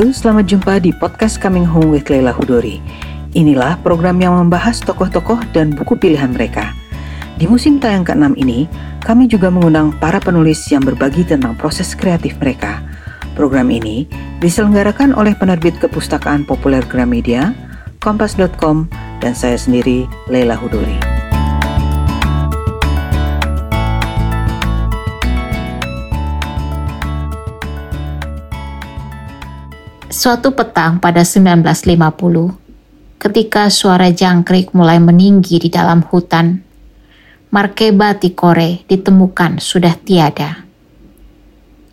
Halo, selamat jumpa di podcast Coming Home with Leila Hudori. Inilah program yang membahas tokoh-tokoh dan buku pilihan mereka. Di musim tayang ke-6 ini, kami juga mengundang para penulis yang berbagi tentang proses kreatif mereka. Program ini diselenggarakan oleh penerbit kepustakaan populer Gramedia, Kompas.com, dan saya sendiri, Leila Hudori. Suatu petang pada 1950, ketika suara jangkrik mulai meninggi di dalam hutan, Markeba Tikore ditemukan sudah tiada.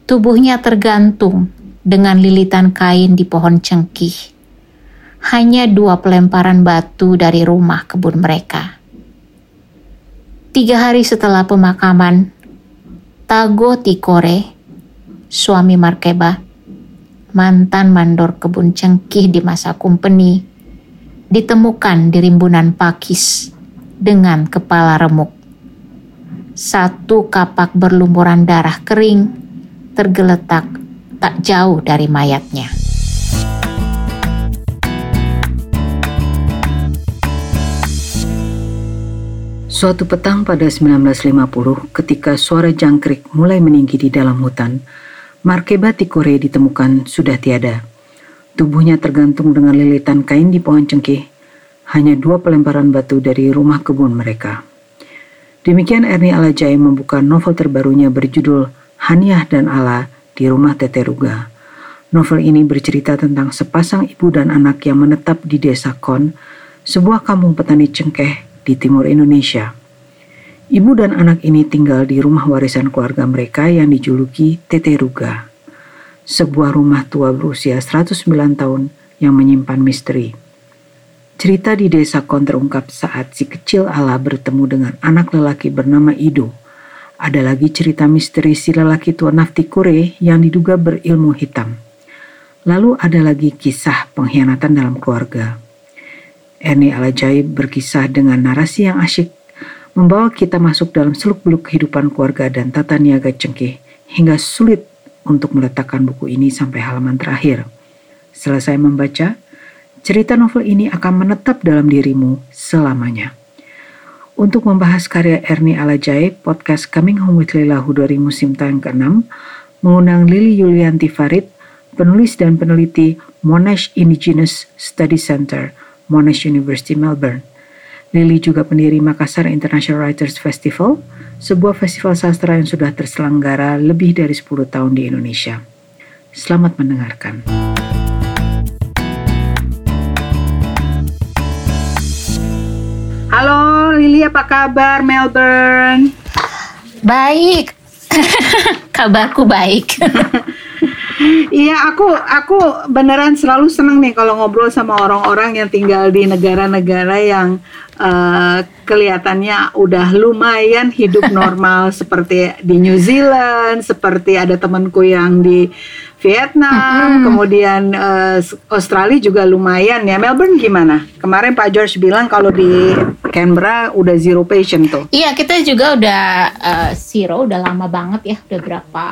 Tubuhnya tergantung dengan lilitan kain di pohon cengkih. Hanya dua pelemparan batu dari rumah kebun mereka. Tiga hari setelah pemakaman, Tago Tikore, suami Markeba, mantan mandor kebun cengkih di masa kumpeni, ditemukan di rimbunan pakis dengan kepala remuk. Satu kapak berlumuran darah kering tergeletak tak jauh dari mayatnya. Suatu petang pada 1950, ketika suara jangkrik mulai meninggi di dalam hutan, Markeba Tikore ditemukan sudah tiada. Tubuhnya tergantung dengan lilitan kain di pohon cengkeh, hanya dua pelemparan batu dari rumah kebun mereka. Demikian Ernie Alajai membuka novel terbarunya berjudul Haniah dan Allah di rumah Tete Ruga. Novel ini bercerita tentang sepasang ibu dan anak yang menetap di desa Kon, sebuah kampung petani cengkeh di timur Indonesia. Ibu dan anak ini tinggal di rumah warisan keluarga mereka yang dijuluki Tete Ruga, sebuah rumah tua berusia 109 tahun yang menyimpan misteri. Cerita di desa Kon terungkap saat si kecil Ala bertemu dengan anak lelaki bernama Ido. Ada lagi cerita misteri si lelaki tua Nafti Kure yang diduga berilmu hitam. Lalu ada lagi kisah pengkhianatan dalam keluarga. Ernie Alajaib berkisah dengan narasi yang asyik membawa kita masuk dalam seluk-beluk kehidupan keluarga dan tata niaga cengkeh hingga sulit untuk meletakkan buku ini sampai halaman terakhir. Selesai membaca, cerita novel ini akan menetap dalam dirimu selamanya. Untuk membahas karya Ernie Alajaib, podcast Coming Home with Leila Hudori musim tayang ke-6 mengundang Lili Yulianti Farid, penulis dan peneliti Monash Indigenous Study Center, Monash University Melbourne. Lily juga pendiri Makassar International Writers Festival, sebuah festival sastra yang sudah terselenggara lebih dari 10 tahun di Indonesia. Selamat mendengarkan. Halo Lily, apa kabar Melbourne? Baik, kabarku baik. Iya, aku aku beneran selalu seneng nih kalau ngobrol sama orang-orang yang tinggal di negara-negara yang uh, kelihatannya udah lumayan hidup normal seperti di New Zealand, seperti ada temanku yang di Vietnam, mm kemudian uh, Australia juga lumayan ya. Melbourne gimana? Kemarin Pak George bilang kalau di Canberra udah zero patient tuh. Iya, kita juga udah uh, zero, udah lama banget ya, udah berapa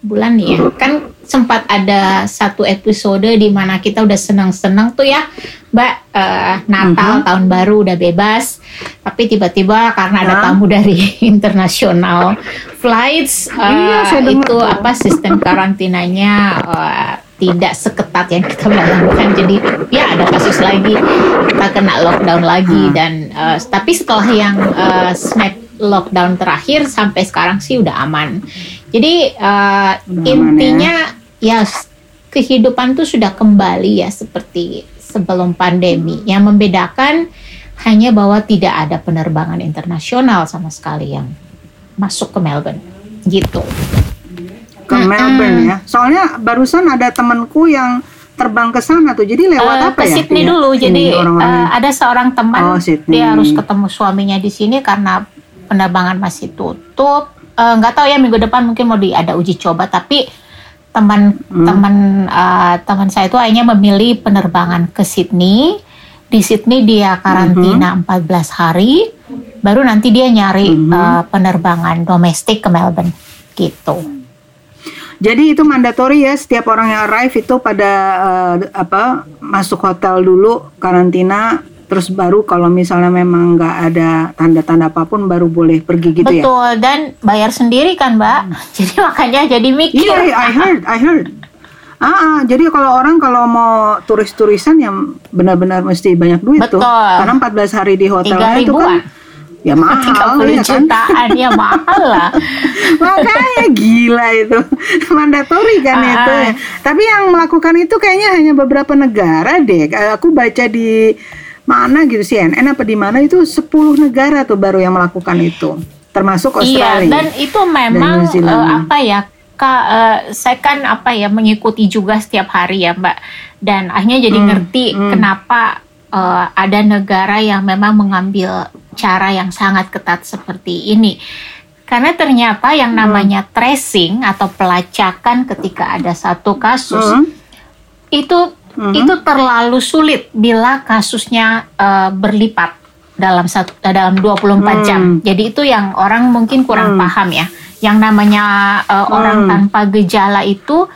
bulan nih ya. Kan sempat ada satu episode di mana kita udah senang-senang tuh ya, Mbak uh, Natal uh-huh. tahun baru udah bebas. Tapi tiba-tiba karena ada tamu dari internasional flights uh, iya, itu apa sistem karantinanya uh, tidak seketat yang kita bayangkan. Jadi ya ada kasus lagi kita kena lockdown lagi hmm. dan uh, tapi setelah yang uh, snap lockdown terakhir sampai sekarang sih udah aman. Jadi uh, intinya ya. ya kehidupan tuh sudah kembali ya seperti sebelum pandemi. Yang membedakan hanya bahwa tidak ada penerbangan internasional sama sekali yang masuk ke Melbourne gitu. Ke hmm, Melbourne ya. Soalnya barusan ada temanku yang terbang ke sana tuh. Jadi lewat uh, apa ke ya? Sydney dulu. Jadi uh, ada seorang teman oh, dia harus ketemu suaminya di sini karena penerbangan masih tutup Eh, nggak uh, tahu ya minggu depan mungkin mau di ada uji coba tapi teman hmm. teman uh, teman saya itu akhirnya memilih penerbangan ke Sydney di Sydney dia karantina hmm. 14 hari baru nanti dia nyari hmm. uh, penerbangan domestik ke Melbourne gitu Jadi itu mandatory ya setiap orang yang arrive itu pada uh, apa masuk hotel dulu karantina terus baru kalau misalnya memang nggak ada tanda-tanda apa pun baru boleh pergi gitu Betul, ya. Betul dan bayar sendiri kan mbak. Hmm. Jadi makanya jadi mikir. Iya, yeah, I heard, I heard. Ah, ah, jadi kalau orang kalau mau turis-turisan yang benar-benar mesti banyak duit Betul. tuh. Karena 14 hari di hotelnya itu kan ya mahal 30 ya kan? jutaan ya mahal lah makanya gila itu mandatori kan uh, itu ya. tapi yang melakukan itu kayaknya hanya beberapa negara deh aku baca di mana gitu sih CNN apa di mana itu 10 negara tuh baru yang melakukan itu termasuk iya, Australia iya dan itu memang dan uh, apa ya Ka, uh, saya kan apa ya mengikuti juga setiap hari ya Mbak dan akhirnya jadi hmm, ngerti hmm. kenapa uh, ada negara yang memang mengambil cara yang sangat ketat seperti ini. Karena ternyata yang hmm. namanya hmm. tracing atau pelacakan ketika ada satu kasus hmm. itu hmm. itu terlalu sulit bila kasusnya uh, berlipat dalam satu uh, dalam 24 hmm. jam. Jadi itu yang orang mungkin kurang hmm. paham ya. Yang namanya uh, hmm. orang tanpa gejala itu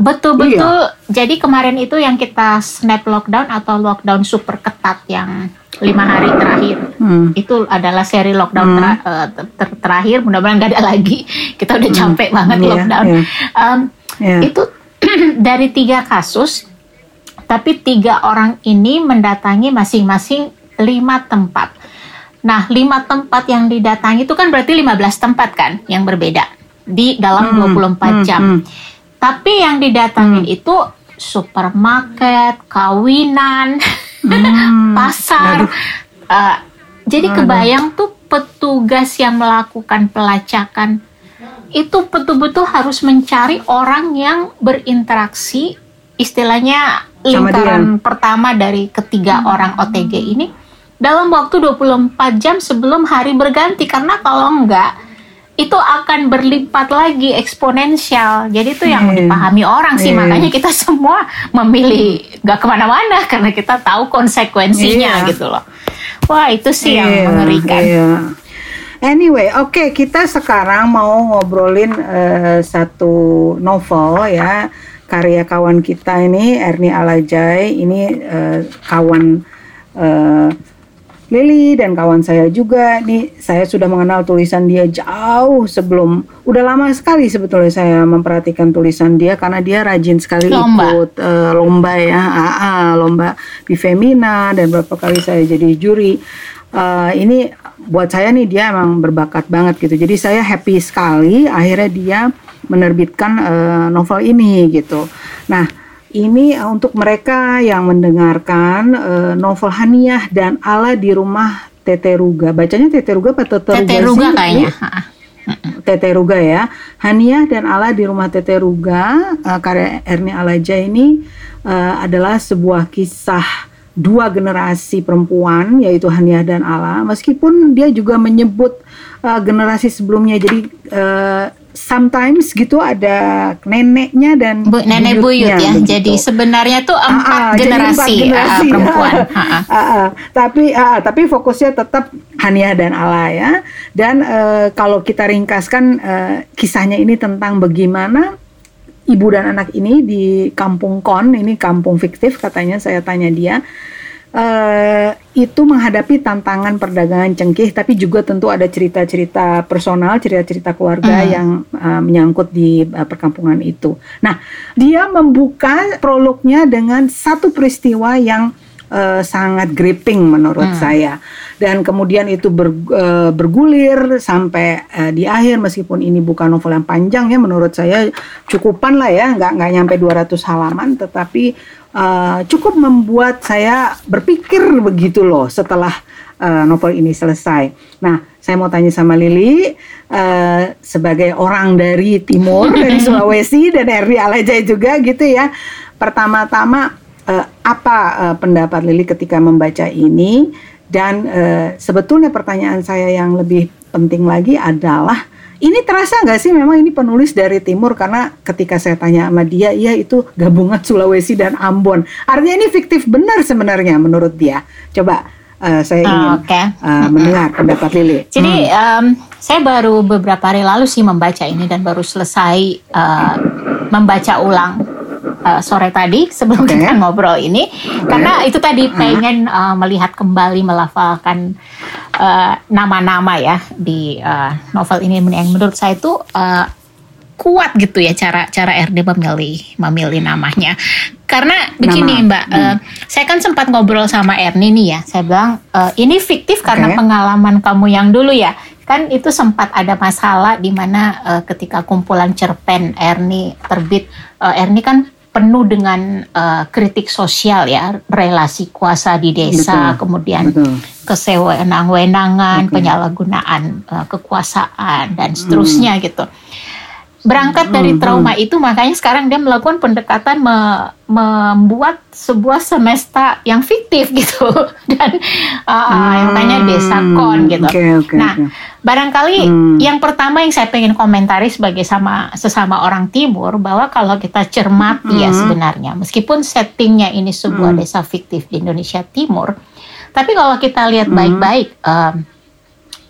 betul-betul uh, iya. jadi kemarin itu yang kita snap lockdown atau lockdown super ketat yang lima hari terakhir hmm. itu adalah seri lockdown hmm. ter, ter, terakhir mudah-mudahan nggak ada lagi kita udah hmm. capek hmm. banget yeah, lockdown yeah. Um, yeah. itu dari tiga kasus tapi tiga orang ini mendatangi masing-masing lima tempat nah lima tempat yang didatangi itu kan berarti 15 tempat kan yang berbeda di dalam hmm. 24 hmm. jam hmm. tapi yang didatangin hmm. itu supermarket kawinan hmm. pasar. Uh, jadi Aduh. kebayang tuh petugas yang melakukan pelacakan itu betul-betul harus mencari orang yang berinteraksi istilahnya lingkaran pertama dari ketiga hmm. orang OTG ini dalam waktu 24 jam sebelum hari berganti karena kalau enggak itu akan berlipat lagi eksponensial. Jadi itu yang yeah. dipahami orang sih, yeah. makanya kita semua memilih gak ke mana-mana karena kita tahu konsekuensinya yeah. gitu loh. Wah itu sih yeah. yang iya, mengerikan. Yeah. Anyway, oke okay, kita sekarang mau ngobrolin uh, satu novel ya karya kawan kita ini Ernie Alajai. Ini uh, kawan uh, Lily dan kawan saya juga. Nih saya sudah mengenal tulisan dia jauh sebelum udah lama sekali sebetulnya saya memperhatikan tulisan dia karena dia rajin sekali lomba. ikut uh, lomba ya. AA, lomba di Femina dan beberapa kali saya jadi juri uh, ini buat saya nih dia emang berbakat banget gitu jadi saya happy sekali akhirnya dia menerbitkan uh, novel ini gitu nah ini untuk mereka yang mendengarkan uh, novel Haniah dan Allah di rumah Tete Ruga. Bacanya Tete Ruga apa Tete Ruga? Tete Ruga kayaknya. Tete Ruga ya. Haniah dan Allah di rumah Tete Ruga uh, karya Erni Alaja ini uh, adalah sebuah kisah dua generasi perempuan yaitu Haniah dan Allah meskipun dia juga menyebut uh, generasi sebelumnya jadi uh, sometimes gitu ada neneknya dan Bu, nenek buyut ya. Begitu. Jadi sebenarnya tuh empat ah, generasi, empat generasi uh, perempuan. Ah, ah, ah, tapi ah, tapi fokusnya tetap Hania dan Ala ya. Dan uh, kalau kita ringkaskan uh, kisahnya ini tentang bagaimana ibu dan anak ini di kampung Kon, ini kampung fiktif katanya saya tanya dia uh, itu menghadapi tantangan perdagangan cengkih, tapi juga tentu ada cerita-cerita personal, cerita-cerita keluarga mm. yang uh, menyangkut di uh, perkampungan itu. Nah, dia membuka prolognya dengan satu peristiwa yang uh, sangat gripping menurut hmm. saya dan kemudian itu ber, uh, bergulir sampai uh, di akhir meskipun ini bukan novel yang panjang ya menurut saya cukupan lah ya nggak nggak nyampe 200 halaman tetapi uh, cukup membuat saya berpikir begitu loh setelah uh, novel ini selesai. Nah, saya mau tanya sama Lili uh, sebagai orang dari timur dari Sulawesi dan Erdi Alajai juga gitu ya. Pertama-tama uh, apa uh, pendapat Lili ketika membaca ini dan uh, sebetulnya pertanyaan saya yang lebih penting lagi adalah ini terasa nggak sih memang ini penulis dari timur karena ketika saya tanya sama dia, iya itu gabungan Sulawesi dan Ambon. Artinya ini fiktif benar sebenarnya menurut dia. Coba uh, saya ingin oh, okay. uh, mendengar pendapat Lili. Jadi hmm. um, saya baru beberapa hari lalu sih membaca ini dan baru selesai uh, membaca ulang uh, sore tadi sebelum okay. kita ngobrol ini okay. karena itu tadi pengen uh, melihat kembali melafalkan nama-nama uh, ya di uh, novel ini yang menurut saya itu uh, kuat gitu ya cara cara RD memilih memilih namanya karena begini Nama. Mbak, hmm. uh, saya kan sempat ngobrol sama Erni nih ya. Saya bilang uh, ini fiktif okay. karena pengalaman kamu yang dulu ya. Kan itu sempat ada masalah di mana uh, ketika kumpulan cerpen Erni terbit, uh, Erni kan penuh dengan uh, kritik sosial ya, relasi kuasa di desa, betul, kemudian kesewenang-wenangan, okay. penyalahgunaan uh, kekuasaan dan seterusnya hmm. gitu berangkat dari hmm, trauma hmm. itu makanya sekarang dia melakukan pendekatan me, membuat sebuah semesta yang fiktif gitu dan uh, hmm, yang tanya desa kon gitu. Okay, okay, nah, okay. barangkali hmm. yang pertama yang saya pengen komentari sebagai sama sesama orang timur bahwa kalau kita cermati ya hmm. ya sebenarnya meskipun settingnya ini sebuah hmm. desa fiktif di Indonesia Timur, tapi kalau kita lihat hmm. baik-baik hmm.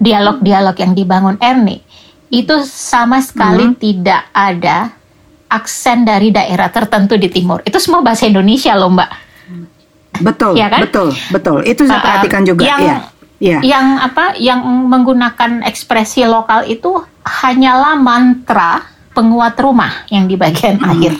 dialog-dialog yang dibangun Ernie itu sama sekali hmm. tidak ada aksen dari daerah tertentu di timur. Itu semua bahasa Indonesia loh, Mbak. Betul, ya kan? betul, betul. Itu saya uh, perhatikan juga. Yang, ya. Ya. Yang apa? Yang menggunakan ekspresi lokal itu hanyalah mantra penguat rumah yang di bagian hmm. akhir.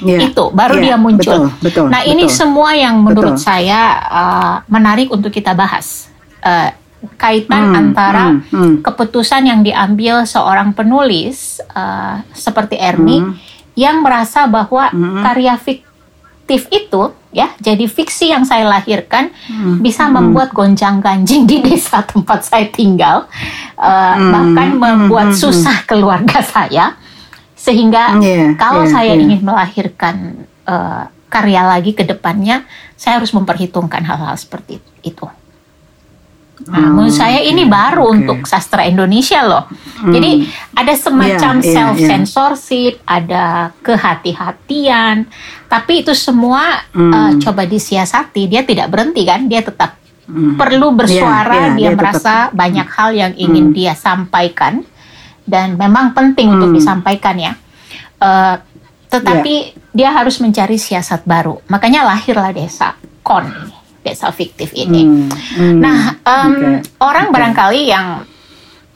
Yeah. Itu baru yeah. dia muncul. Betul, betul, nah betul. ini semua yang menurut betul. saya uh, menarik untuk kita bahas. Uh, kaitan hmm, antara hmm, hmm. keputusan yang diambil seorang penulis uh, seperti Ernie hmm. yang merasa bahwa hmm. karya fiktif itu ya jadi fiksi yang saya lahirkan hmm. bisa hmm. membuat gonjang-ganjing di desa tempat saya tinggal uh, hmm. bahkan membuat hmm. susah keluarga saya sehingga yeah, kalau yeah, saya yeah. ingin melahirkan uh, karya lagi ke depannya saya harus memperhitungkan hal-hal seperti itu. Nah, menurut saya ini baru okay. untuk sastra Indonesia loh. Hmm. Jadi ada semacam yeah, yeah, self censorship, yeah. ada kehati-hatian, tapi itu semua hmm. uh, coba disiasati. Dia tidak berhenti kan? Dia tetap hmm. perlu bersuara. Yeah, yeah, dia, dia merasa tetap, banyak hal yang ingin hmm. dia sampaikan dan memang penting hmm. untuk disampaikan ya. Uh, tetapi yeah. dia harus mencari siasat baru. Makanya lahirlah desa kon ini desa fiktif ini. Hmm, hmm, nah, um, okay, orang okay. barangkali yang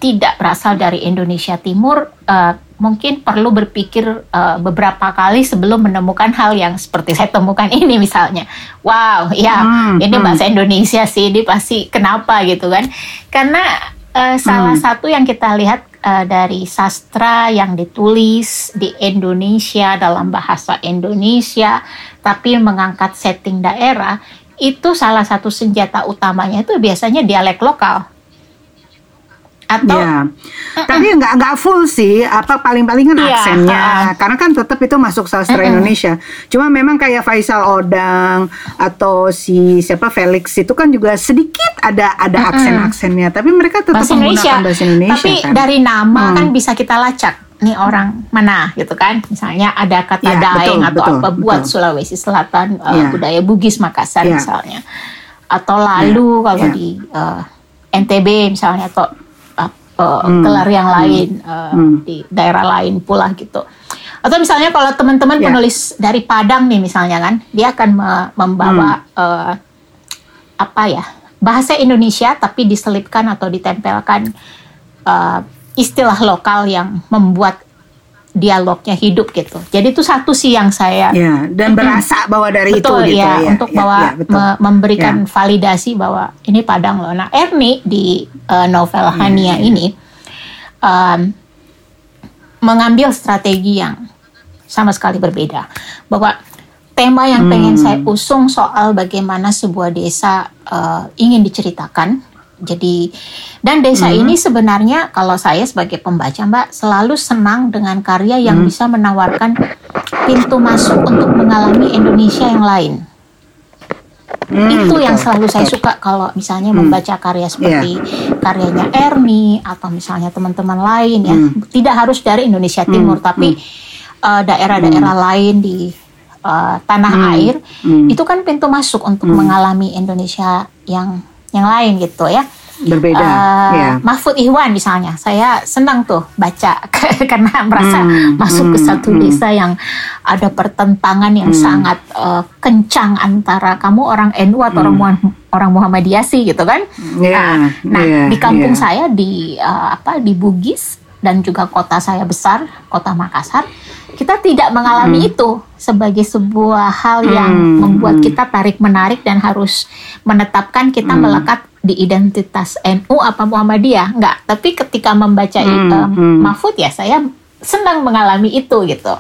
tidak berasal dari Indonesia Timur uh, mungkin perlu berpikir uh, beberapa kali sebelum menemukan hal yang seperti saya temukan ini misalnya. Wow, ya hmm, ini hmm. bahasa Indonesia sih, ini pasti kenapa gitu kan? Karena uh, salah hmm. satu yang kita lihat uh, dari sastra yang ditulis di Indonesia dalam bahasa Indonesia, tapi mengangkat setting daerah itu salah satu senjata utamanya itu biasanya dialek lokal. Atau ya. uh, tapi nggak nggak full sih apa paling paling kan iya, aksennya. uh, karena kan tetap itu masuk sastra uh, Indonesia. Cuma memang kayak Faisal Odang atau si siapa Felix itu kan juga sedikit ada ada uh, aksen aksennya tapi mereka tetap bahasa menggunakan bahasa Indonesia tapi kan? dari nama hmm. kan bisa kita lacak nih orang mana gitu kan misalnya ada kata ya, daeng betul, atau betul, apa buat betul. Sulawesi Selatan uh, ya. budaya Bugis Makassar ya. misalnya atau lalu ya. kalau ya. di uh, eh, NTB misalnya atau uh, uh, hmm. kelar yang hmm. lain uh, hmm. di daerah lain pula gitu atau misalnya kalau teman-teman ya. penulis dari Padang nih misalnya kan dia akan me membawa hmm. uh, apa ya bahasa Indonesia tapi diselipkan atau ditempelkan uh, istilah lokal yang membuat dialognya hidup gitu. Jadi itu satu sih yang saya ya, dan berasa bahwa dari betul, itu gitu ya, ya untuk ya, bahwa ya, me memberikan ya. validasi bahwa ini Padang loh. Nah, Erni di uh, novel ya, Hania ya. ini um, mengambil strategi yang sama sekali berbeda. Bahwa tema yang pengen hmm. saya usung soal bagaimana sebuah desa uh, ingin diceritakan jadi dan desa hmm. ini sebenarnya kalau saya sebagai pembaca Mbak selalu senang dengan karya yang hmm. bisa menawarkan pintu masuk untuk mengalami Indonesia yang lain. Hmm, itu betul, yang selalu saya suka kalau misalnya hmm. membaca karya seperti yeah. karyanya Erni atau misalnya teman-teman lain ya hmm. tidak harus dari Indonesia Timur hmm. tapi hmm. uh, daerah-daerah hmm. lain di uh, tanah hmm. air hmm. itu kan pintu masuk untuk hmm. mengalami Indonesia yang yang lain gitu ya. berbeda. Uh, ya. Mahfud Ikhwan misalnya, saya senang tuh baca karena merasa Hmm, masuk ke hmm, satu hmm. desa yang ada pertentangan yang Hmm. sangat uh, kencang antara kamu orang NU atau orang Muha- orang Muhammadiyah sih gitu kan? Ya, Nah, ya, di kampung ya. saya di uh, apa di Bugis dan juga kota saya besar, kota Makassar, kita tidak mengalami itu sebagai sebuah hal yang Hmm, membuat hmm. kita tarik menarik dan harus menetapkan kita Hmm. melekat di identitas NU apa Muhammadiyah, enggak. Tapi ketika membaca Hmm, um, hmm. Mahfud ya saya senang mengalami itu gitu.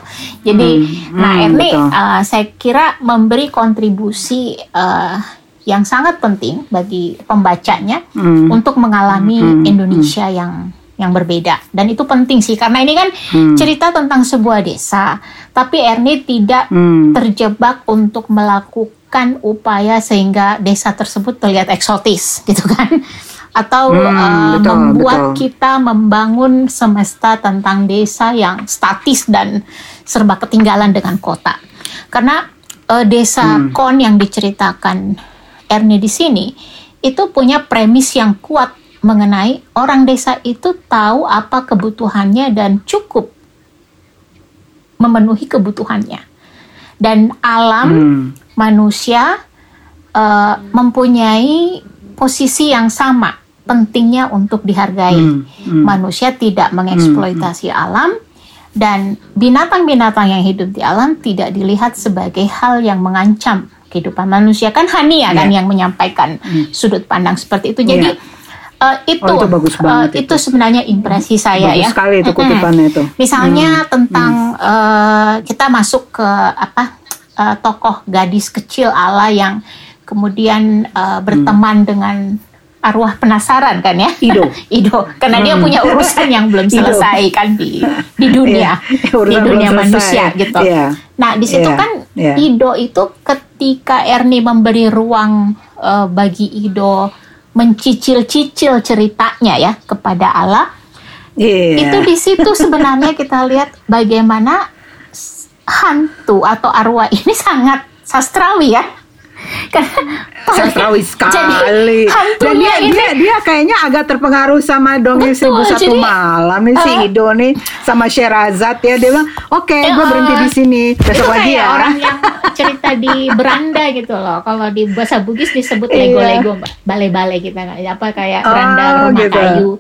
Jadi, Hmm, nah hmm, ini betul. uh, saya kira memberi kontribusi uh, yang sangat penting bagi pembacanya Hmm. untuk mengalami Hmm, Indonesia yang yang berbeda dan itu penting sih karena ini kan Hmm. cerita tentang sebuah desa tapi Ernie tidak Hmm. terjebak untuk melakukan upaya sehingga desa tersebut terlihat eksotis gitu kan atau Hmm, uh, betul, membuat betul. kita membangun semesta tentang desa yang statis dan serba ketinggalan dengan kota karena uh, desa Hmm. kon yang diceritakan Ernie di sini itu punya premis yang kuat mengenai orang desa itu tahu apa kebutuhannya dan cukup memenuhi kebutuhannya. Dan alam Hmm. manusia eh, mempunyai posisi yang sama pentingnya untuk dihargai. Hmm, hmm. Manusia tidak mengeksploitasi alam dan binatang-binatang yang hidup di alam tidak dilihat sebagai hal yang mengancam kehidupan manusia. Kan Hania kan Ya. yang menyampaikan sudut pandang seperti itu. Jadi Ya. Eh, itu Oh, itu bagus banget eh, itu. itu sebenarnya impresi saya Bagus ya. sekali itu kutipannya itu. Misalnya Hmm, tentang eh, kita masuk ke apa eh, tokoh gadis kecil Allah yang kemudian eh, berteman dengan arwah penasaran kan ya Ido. Ido karena dia punya urusan yang belum Ido. selesai kan di di dunia urusan di dunia selesai. manusia gitu. Iya. Nah di situ Iya, kan iya. Ido itu ketika Ernie memberi ruang eh, bagi Ido mencicil-cicil ceritanya ya kepada Allah Iya. itu di situ sebenarnya kita lihat bagaimana hantu atau arwah ini sangat sastrawi ya. Karena sastrawi sekali. Jadi Dan dia, ini dia dia kayaknya agak terpengaruh sama dongeng seribu satu jadi, malam nih si eh, Ido nih sama Sherazad ya dia bilang oke Eh, gue berhenti eh, di sini besok lagi ya. orang yang cerita di beranda gitu loh. Kalau di bahasa Bugis disebut Iya. lego-lego, balai-balai kita apa kayak Oh, beranda rumah gitu. kayu.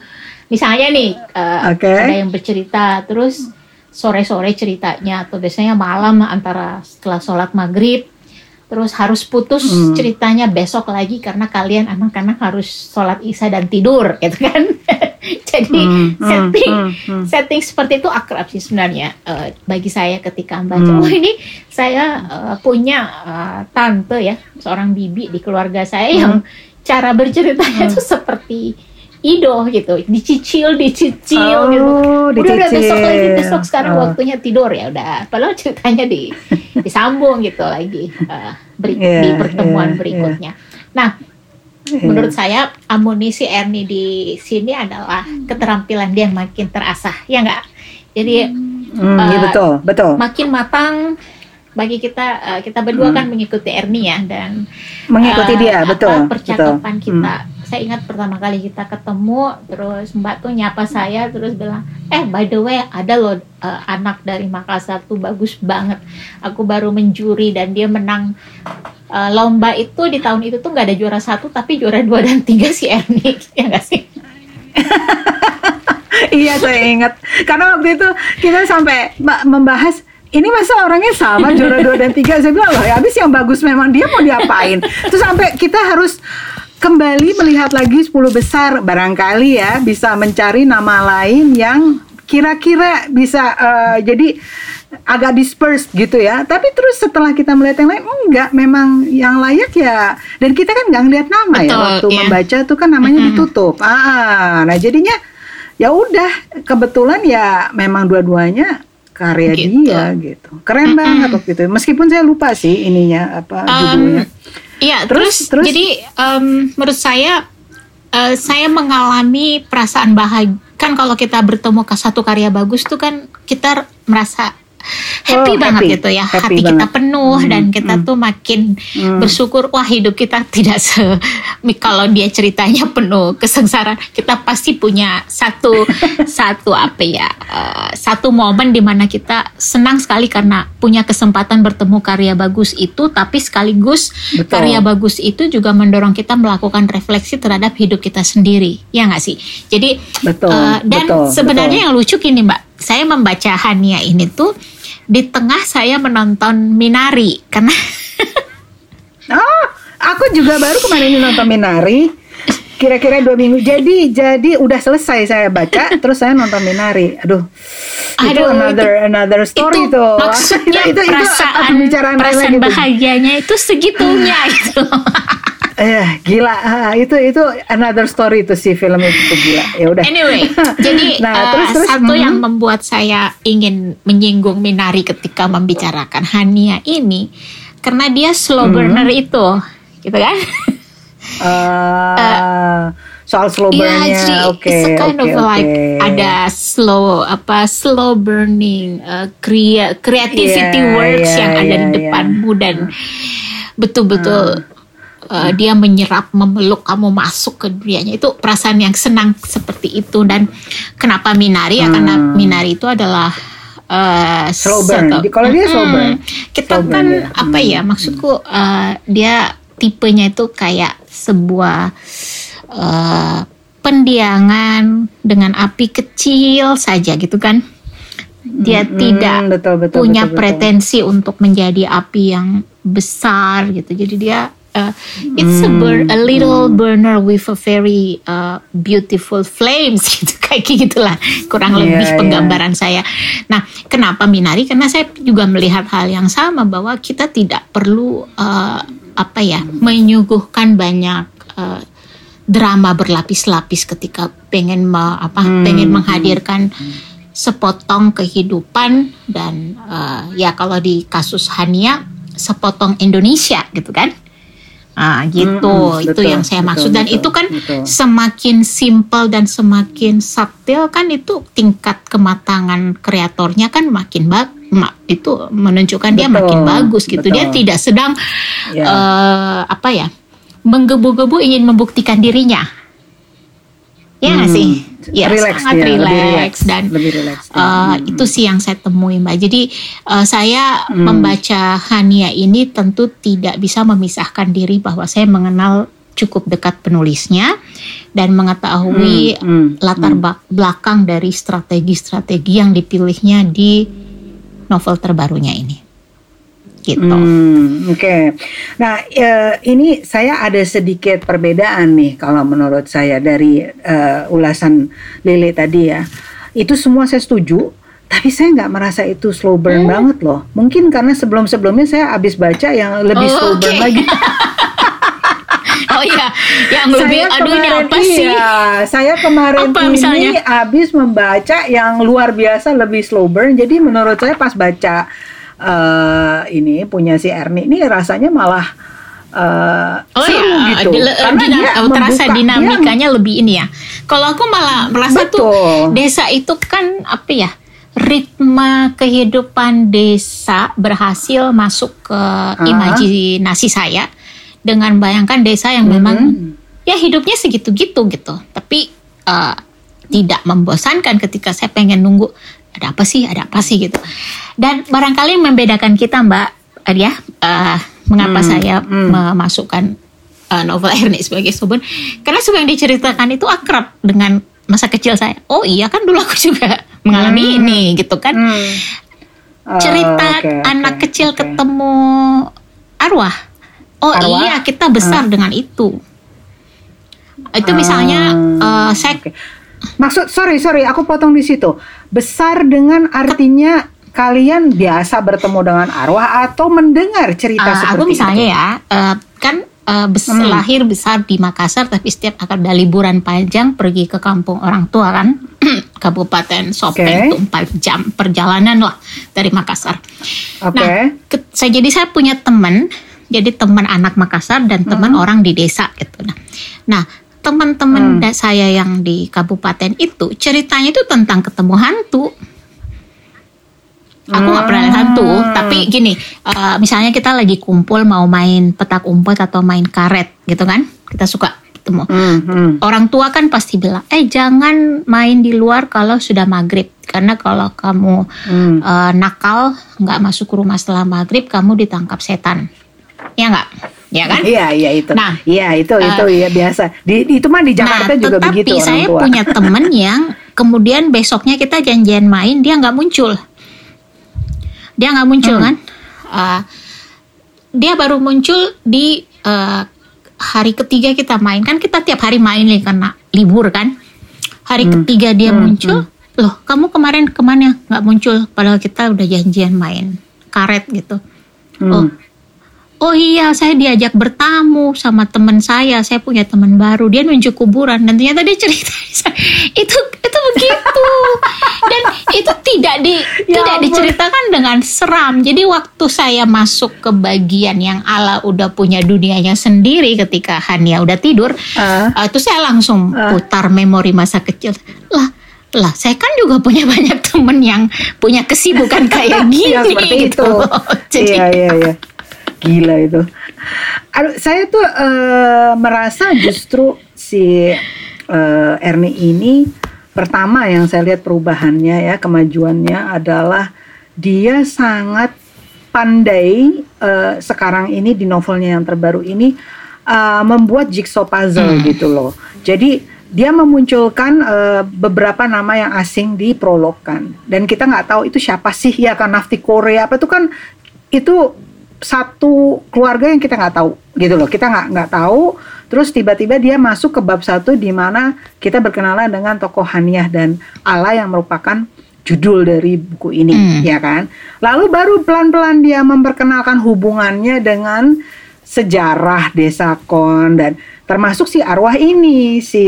Misalnya nih eh, Oke. ada yang bercerita, terus sore-sore ceritanya atau biasanya malam antara setelah sholat maghrib terus harus putus Hmm. ceritanya besok lagi karena kalian anak-anak harus sholat isya dan tidur gitu kan jadi Hmm, hmm, setting hmm, hmm. setting seperti itu akrab sih sebenarnya eh, bagi saya ketika membaca Hmm. oh ini saya eh, punya eh, tante ya seorang bibi di keluarga saya yang cara berceritanya Hmm. tuh seperti Ido gitu dicicil dicicil Oh, gitu udah udah besok dicicil. lagi besok sekarang Oh. waktunya tidur ya udah padahal ceritanya di disambung gitu lagi eh, beri- Iya, di pertemuan iya, berikutnya nah Iya. menurut saya amunisi Ernie di sini adalah keterampilan dia yang makin terasah ya nggak jadi Hmm, iya eh, betul betul makin matang bagi kita eh, kita berdua kan mengikuti Ernie ya dan Hmm. mengikuti eh, dia betul percakapan betul. kita saya ingat pertama kali kita ketemu terus Mbak tuh nyapa saya terus bilang eh by the way ada loh eh, anak dari Makassar tuh bagus banget. Aku baru menjuri dan dia menang. Eh, lomba itu di tahun itu tuh nggak ada juara satu tapi juara dua dan tiga si Ernie ya nggak sih? Iya saya ingat. Karena waktu itu kita sampai membahas ini masa orangnya sama juara dua dan tiga? Saya bilang loh ya habis yang bagus memang dia mau diapain? Terus sampai kita harus kembali melihat lagi 10 besar barangkali ya bisa mencari nama lain yang kira-kira bisa eh, jadi agak dispersed gitu ya. Tapi terus setelah kita melihat yang lain enggak memang yang layak ya. Dan kita kan nggak ngeliat nama ya Betul, waktu iya. membaca tuh kan namanya ditutup. Ah nah jadinya ya udah kebetulan ya memang dua-duanya karya Gitu. dia gitu keren banget waktu itu meskipun saya lupa sih ininya apa judulnya Iya, Terus- terus, terus? jadi em, menurut saya eh, saya mengalami perasaan bahagia kan kalau kita bertemu ke satu karya bagus tuh kan kita merasa happy Oh, banget happy. gitu ya. Happy Hati kita banget. penuh Hmm, dan kita hmm. tuh makin Hmm. bersyukur wah hidup kita tidak se kalau dia ceritanya penuh kesengsaraan, kita pasti punya satu satu apa ya? eh, satu momen di mana kita senang sekali karena punya kesempatan bertemu karya bagus itu tapi sekaligus Betul. karya bagus itu juga mendorong kita melakukan refleksi terhadap hidup kita sendiri. Ya nggak sih? Jadi Betul, eh, dan betul, sebenarnya betul. yang lucu gini Mbak, saya membaca Hania ini tuh di tengah saya menonton Minari karena Oh, aku juga baru kemarin nonton Minari. Kira-kira dua minggu. Jadi, jadi udah selesai saya baca, terus saya nonton Minari. Aduh, itu Aduh, another another story itu tuh. maksudnya itu, itu, itu perasaan lain perasaan lagi bahagianya itu segitunya gitu. Eh, gila. Ah, itu itu another story itu si film itu tuh gila. Ya udah. Anyway, jadi Nah, eh, terus, terus, satu mhm. yang membuat saya ingin menyinggung Minari ketika membicarakan Hania ini karena dia slow Mhm. burner itu, gitu kan? Eh, soal slow Iya, burn-nya, jadi oke, it's a kind oke, of like ada slow apa slow burning uh, crea- creativity Iya, works iya, yang ada iya, di depanmu dan betul-betul uh, dia menyerap memeluk kamu masuk ke dunianya itu perasaan yang senang seperti itu dan kenapa Minari ya karena Hmm. Minari itu adalah uh, Slow burn. satu- Di- kalau dia slow burn. kita Slow burn kan apa Hmm. ya maksudku uh, dia tipenya itu kayak sebuah uh, pendiangan dengan api kecil saja gitu kan dia Hmm, tidak betul, betul, punya betul, betul. pretensi untuk menjadi api yang besar gitu jadi dia uh, it's a, Hmm, bur- a little burner with a very uh, beautiful flames gitu kayak gitulah kurang Iya, lebih iya. penggambaran saya. Nah kenapa Minari? Karena saya juga melihat hal yang sama bahwa kita tidak perlu uh, apa ya menyuguhkan banyak uh, drama berlapis-lapis ketika pengen me- apa Hmm, pengen menghadirkan sepotong kehidupan dan uh, ya kalau di kasus Hania sepotong Indonesia gitu kan ah gitu Mm-mm, itu betul, yang saya betul, maksud dan betul, itu kan betul. semakin simple dan semakin subtil kan itu tingkat kematangan kreatornya kan makin bag ma- itu menunjukkan dia Betul, makin bagus gitu dia betul. tidak sedang Ya. eh, apa ya menggebu-gebu ingin membuktikan dirinya ya nggak Hmm, sih ya relax sangat lebih relax dan lebih relax eh, Hmm. itu sih yang saya temui mbak. Jadi eh, saya Hmm. membaca Hania ini tentu tidak bisa memisahkan diri bahwa saya mengenal cukup dekat penulisnya dan mengetahui Hmm, hmm, latar bak- belakang dari strategi-strategi yang dipilihnya di novel terbarunya ini gitu Hmm, Oke, nah eh, ini saya ada sedikit perbedaan nih kalau menurut saya dari eh, ulasan Lili tadi ya. Itu semua saya setuju, tapi saya nggak merasa itu slow burn Hmm. banget loh. Mungkin karena sebelum-sebelumnya saya habis baca yang lebih Oh, slow burn oke. lagi. oh iya yang lebih saya aduh ini kemarin apa sih iya, saya kemarin Apa ini misalnya? habis membaca yang luar biasa lebih slow burn. Jadi menurut saya pas baca eh, ini punya si Erni ini rasanya malah eh, Oh seru ya, gitu. Karena dinam- dia terasa membuka- dia- dinamikanya lebih ini ya. Kalau aku malah merasa tuh Betul. desa itu kan apa ya? Ritme kehidupan desa berhasil masuk ke imajinasi saya dengan bayangkan desa yang memang Mhm. ya hidupnya segitu-gitu gitu. Tapi eh, tidak membosankan ketika saya pengen nunggu ada apa sih, ada apa sih gitu. Dan barangkali yang membedakan kita Mbak ya, eh, mengapa Hmm, saya hmm. memasukkan eh, novel Ernie sebagai subun karena semua yang diceritakan itu akrab dengan masa kecil saya. Oh iya kan dulu aku juga mengalami Hmm. ini gitu kan. Hmm. Oh, Cerita oke, anak kecil oke. ketemu arwah. Oh Arwah? iya kita besar dengan itu. Itu misalnya Ah, eh, saya oke. Maksud sorry sorry aku potong di situ. Besar dengan artinya kalian biasa bertemu dengan arwah atau mendengar cerita eh, seperti aku misalnya itu? ya eh, kan eh, bes- Hmm. lahir besar di Makassar tapi setiap akan ada liburan panjang pergi ke kampung orang tua kan Kabupaten Sopeng Oke. itu 4 jam perjalanan lah dari Makassar. Oke. Nah, ke- saya jadi saya punya teman, jadi teman anak Makassar dan teman Hmm. orang di desa gitu. Nah, nah teman-teman da- saya yang di kabupaten itu ceritanya itu tentang ketemu hantu. Aku nggak pernah lihat hantu, Hmm. tapi gini, uh, misalnya kita lagi kumpul mau main petak umpet atau main karet gitu kan, kita suka ketemu. Hmm, hmm. Orang tua kan pasti bilang, eh jangan main di luar kalau sudah maghrib, karena kalau kamu Hmm. uh, nakal nggak masuk ke rumah setelah maghrib, kamu ditangkap setan, ya nggak? Ya kan? Iya iya itu. Nah, iya itu itu ya biasa. Di itu mah di Jakarta nah, juga tetapi begitu orang saya tua. punya temen yang kemudian besoknya kita janjian main, dia nggak muncul. Dia nggak muncul Hmm. kan? Uh, dia baru muncul di uh, hari ketiga kita main kan kita tiap hari main nih karena libur kan. Hari ketiga dia Hmm, muncul, loh kamu kemarin ke mana nggak muncul? Padahal kita udah janjian main karet gitu. Hmm. Oh, Oh iya, saya diajak bertamu sama teman saya. Saya punya teman baru. Dia nunjuk kuburan. Dan ternyata dia cerita itu itu begitu. Dan itu tidak di Ya tidak ampun. diceritakan dengan seram. Jadi waktu saya masuk ke bagian yang Allah udah punya dunianya sendiri ketika Hania udah tidur, Ah. uh, itu saya langsung Ah. putar memori masa kecil. Lah lah saya kan juga punya banyak temen yang punya kesibukan kayak gini Ya, seperti gitu. itu. Jadi Iya iya iya. Gila itu. Aduh, saya tuh eh, merasa justru si eh, Ernie ini pertama yang saya lihat perubahannya ya kemajuannya adalah dia sangat pandai eh, sekarang ini di novelnya yang terbaru ini eh, membuat jigsaw puzzle gitu loh. Jadi dia memunculkan eh, beberapa nama yang asing di prolog kan dan kita nggak tahu itu siapa sih ya kan Nafti Korea apa itu kan itu satu keluarga yang kita nggak tahu gitu loh. Kita nggak nggak tahu. Terus tiba-tiba dia masuk ke bab satu di mana kita berkenalan dengan tokoh Haniah dan Allah yang merupakan judul dari buku ini Hmm. ya kan? Lalu baru pelan-pelan dia memperkenalkan hubungannya dengan sejarah desa Kon dan termasuk si arwah ini si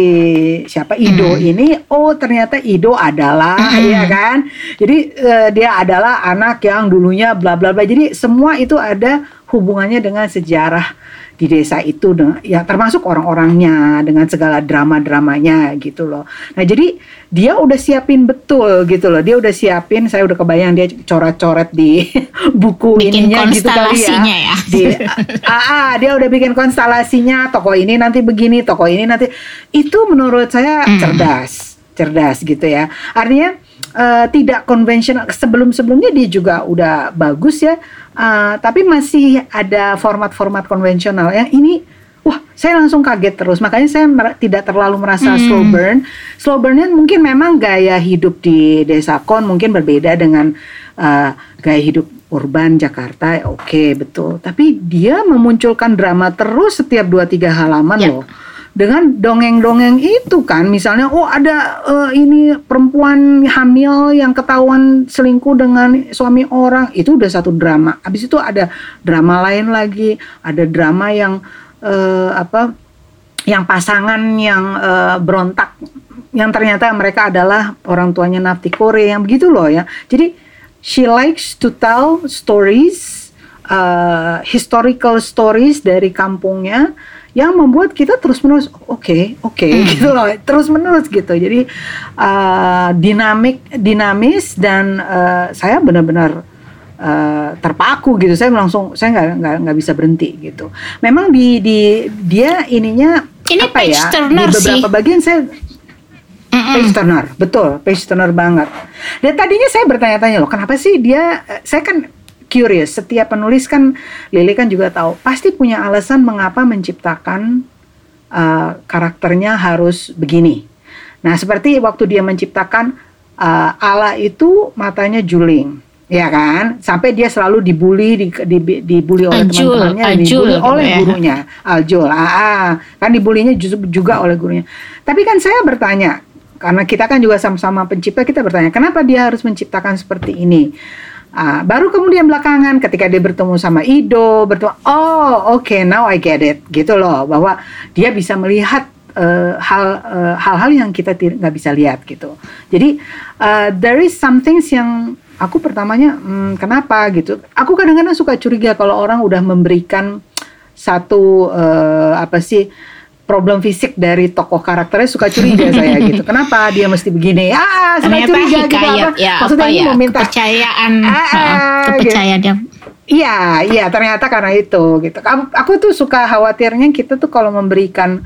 siapa Ido ini oh ternyata Ido adalah Mm-mm. ya kan? Jadi eh, dia adalah anak yang dulunya bla bla bla. Jadi semua itu ada hubungannya dengan sejarah di desa itu ya termasuk orang-orangnya dengan segala drama-dramanya gitu loh. Nah, jadi dia udah siapin betul gitu loh. Dia udah siapin, saya udah kebayang dia coret-coret di buku Bikin ininya gitu kali konstelasinya ya. Di, ah, ah, dia udah bikin konstelasinya, toko ini nanti begini, toko ini nanti itu menurut saya Mm. cerdas, cerdas gitu ya. Artinya eh, tidak konvensional. Sebelum-sebelumnya dia juga udah bagus ya, eh, tapi masih ada format-format konvensional. Yang ini, wah, saya langsung kaget terus. Makanya saya mer- tidak terlalu merasa Hmm. slow burn. Slow burnnya mungkin memang gaya hidup di desa kon mungkin berbeda dengan eh, gaya hidup urban Jakarta. Oke, betul. Tapi dia memunculkan drama terus setiap dua tiga halaman Ya. loh dengan dongeng-dongeng itu kan misalnya oh ada eh, ini perempuan hamil yang ketahuan selingkuh dengan suami orang itu udah satu drama. Habis itu ada drama lain lagi ada drama yang eh, apa yang pasangan yang eh, berontak yang ternyata mereka adalah orang tuanya Nafti Kore yang begitu loh ya. Jadi she likes to tell stories uh, historical stories dari kampungnya yang membuat kita terus menerus oke oke gitu loh terus menerus gitu. Jadi uh, dinamik dinamis dan uh, saya benar-benar uh, terpaku gitu. Saya langsung saya nggak nggak nggak bisa berhenti gitu. Memang di di dia ininya Ini apa page ya turner di beberapa sih. bagian saya page turner betul page turner banget. Dan tadinya saya bertanya-tanya loh kenapa sih dia saya kan curious. Setiap penulis kan Lili kan juga tahu pasti punya alasan mengapa menciptakan eh, karakternya harus begini. Nah seperti waktu dia menciptakan eh, Allah itu matanya juling ya kan? Sampai dia selalu dibully di, di- dibully oleh teman-temannya dibully gitu oleh ya. gurunya Aljul. Ah, ah. kan dibulinya juga oleh gurunya. Tapi kan saya bertanya karena kita kan juga sama-sama pencipta kita bertanya kenapa dia harus menciptakan seperti ini Ah, baru kemudian belakangan ketika dia bertemu sama Ido bertemu oh oke now I get it. Gitu loh bahwa dia bisa melihat eh, hal eh, hal-hal yang kita nggak bisa lihat gitu. Jadi eh, there is some things yang aku pertamanya hmm, kenapa? Gitu. Aku kadang-kadang suka curiga kalau orang udah memberikan satu eh, apa sih problem fisik dari tokoh karakternya suka curiga saya gitu. Kenapa dia mesti begini? Ah, suka Ternyata curiga gitu hikayat, apa? ya, Maksudnya apa ini ya, meminta kepercayaan, Ah, ah, kepercayaan dia. Iya, iya ternyata karena itu gitu. Aku, aku tuh suka khawatirnya kita tuh kalau memberikan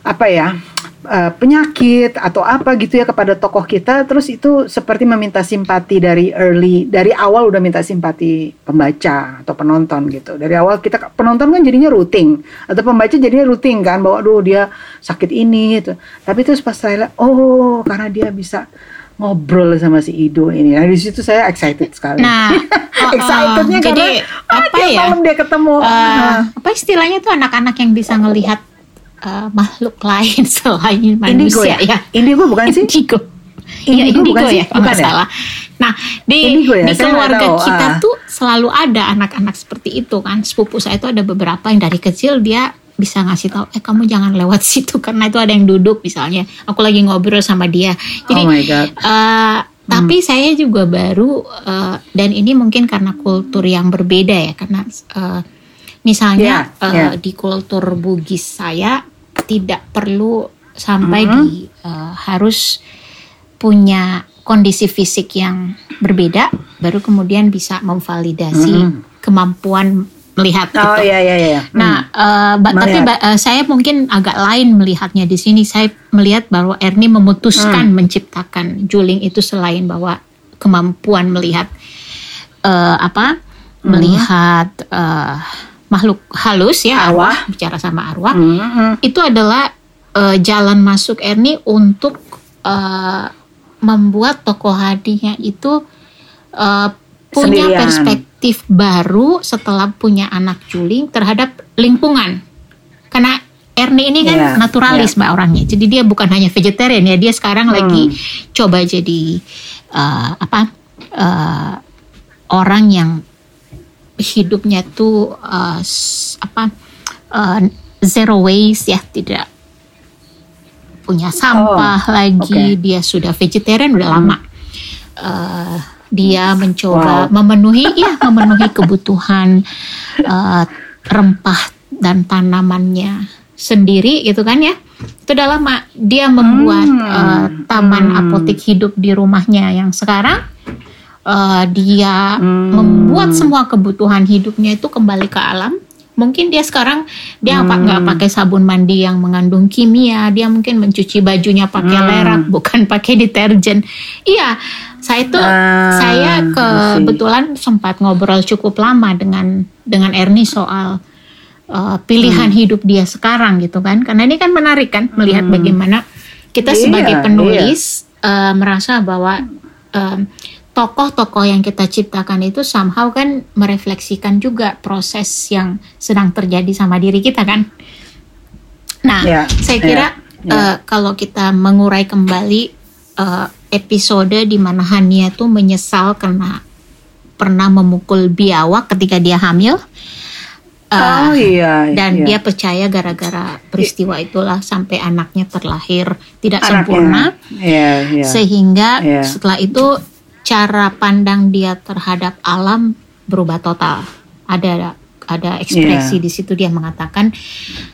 apa ya eh, penyakit atau apa gitu ya kepada tokoh kita, terus itu seperti meminta simpati dari early, dari awal udah minta simpati pembaca atau penonton gitu. Dari awal kita penonton kan jadinya routing atau pembaca jadinya routing kan bahwa aduh dia sakit ini gitu. Tapi terus pas saya oh karena dia bisa ngobrol sama si Ido ini. Nah di situ saya excited sekali. Nah, uh, uh, excitednya jadi karena ah, apa ya? malam dia ketemu Uh, Nah, apa istilahnya tuh anak-anak yang bisa ngelihat uh, makhluk lain selain indigo manusia ya? ya. indigo bukan sih Indigo. Indigo Iya, indigo bukan ya, kalau Bukan nggak ya? salah. Nah, di Indigo ya? di keluarga tahu, kita ah. tuh selalu ada anak-anak seperti itu kan. Sepupu saya itu ada beberapa yang dari kecil dia bisa ngasih tahu, eh kamu jangan lewat situ karena itu ada yang duduk misalnya. Aku lagi ngobrol sama dia. Jadi oh my god eh, tapi saya juga baru eh, dan ini mungkin karena kultur yang berbeda ya karena eh, misalnya Ya, eh, ya. di kultur Bugis saya tidak perlu sampai Mhm. di eh, harus punya kondisi fisik yang berbeda baru kemudian bisa memvalidasi Mhm. kemampuan melihat oh gitu. iya iya iya Nah, eh, ba- tapi ba- eh, saya mungkin agak lain melihatnya di sini. Saya melihat bahwa Ernie memutuskan Hmm. menciptakan Juling itu selain bahwa kemampuan melihat eh, apa, Hmm. melihat eh, makhluk halus ya Arwah. arwah, bicara sama arwah, Hmm, hmm. itu adalah eh, jalan masuk Ernie untuk eh, membuat tokoh hadinya itu eh, punya Sendirian. perspektif baru setelah punya anak juling terhadap lingkungan. Karena Ernie ini kan Iya, naturalis mbak orangnya, jadi dia bukan hanya vegetarian ya, dia sekarang Hmm. lagi coba jadi eh, apa eh, orang yang hidupnya tuh eh, s- apa eh, zero waste ya, tidak punya sampah lagi, oke. dia sudah vegetarian udah lama. Eh, dia mencoba Wow. memenuhi ya memenuhi kebutuhan eh, rempah dan tanamannya sendiri gitu kan ya itu udah lama dia membuat Hmm. eh, taman Hmm. apotek hidup di rumahnya yang sekarang eh, dia Hmm. membuat semua kebutuhan hidupnya itu kembali ke alam mungkin dia sekarang dia apa Hmm. nggak pakai sabun mandi yang mengandung kimia dia mungkin mencuci bajunya pakai Hmm. lerak bukan pakai deterjen iya saya tuh Ah, saya I see. kebetulan sempat ngobrol cukup lama dengan dengan Ernie soal uh, pilihan Hmm. hidup dia sekarang gitu kan karena ini kan menarik kan melihat bagaimana kita Iya, sebagai penulis uh, merasa bahwa um, tokoh-tokoh yang kita ciptakan itu somehow kan merefleksikan juga proses yang sedang terjadi sama diri kita kan nah Ya, saya kira ya, ya. uh, kalau kita mengurai kembali uh, episode di mana Hania tuh menyesal karena pernah memukul biawak ketika dia hamil. Uh, oh iya dan iya. dia percaya gara-gara peristiwa itulah sampai anaknya terlahir tidak Anaknya. sempurna Iya, iya. sehingga Iya. setelah itu cara pandang dia terhadap alam berubah total. Ada ada ekspresi Iya. di situ dia mengatakan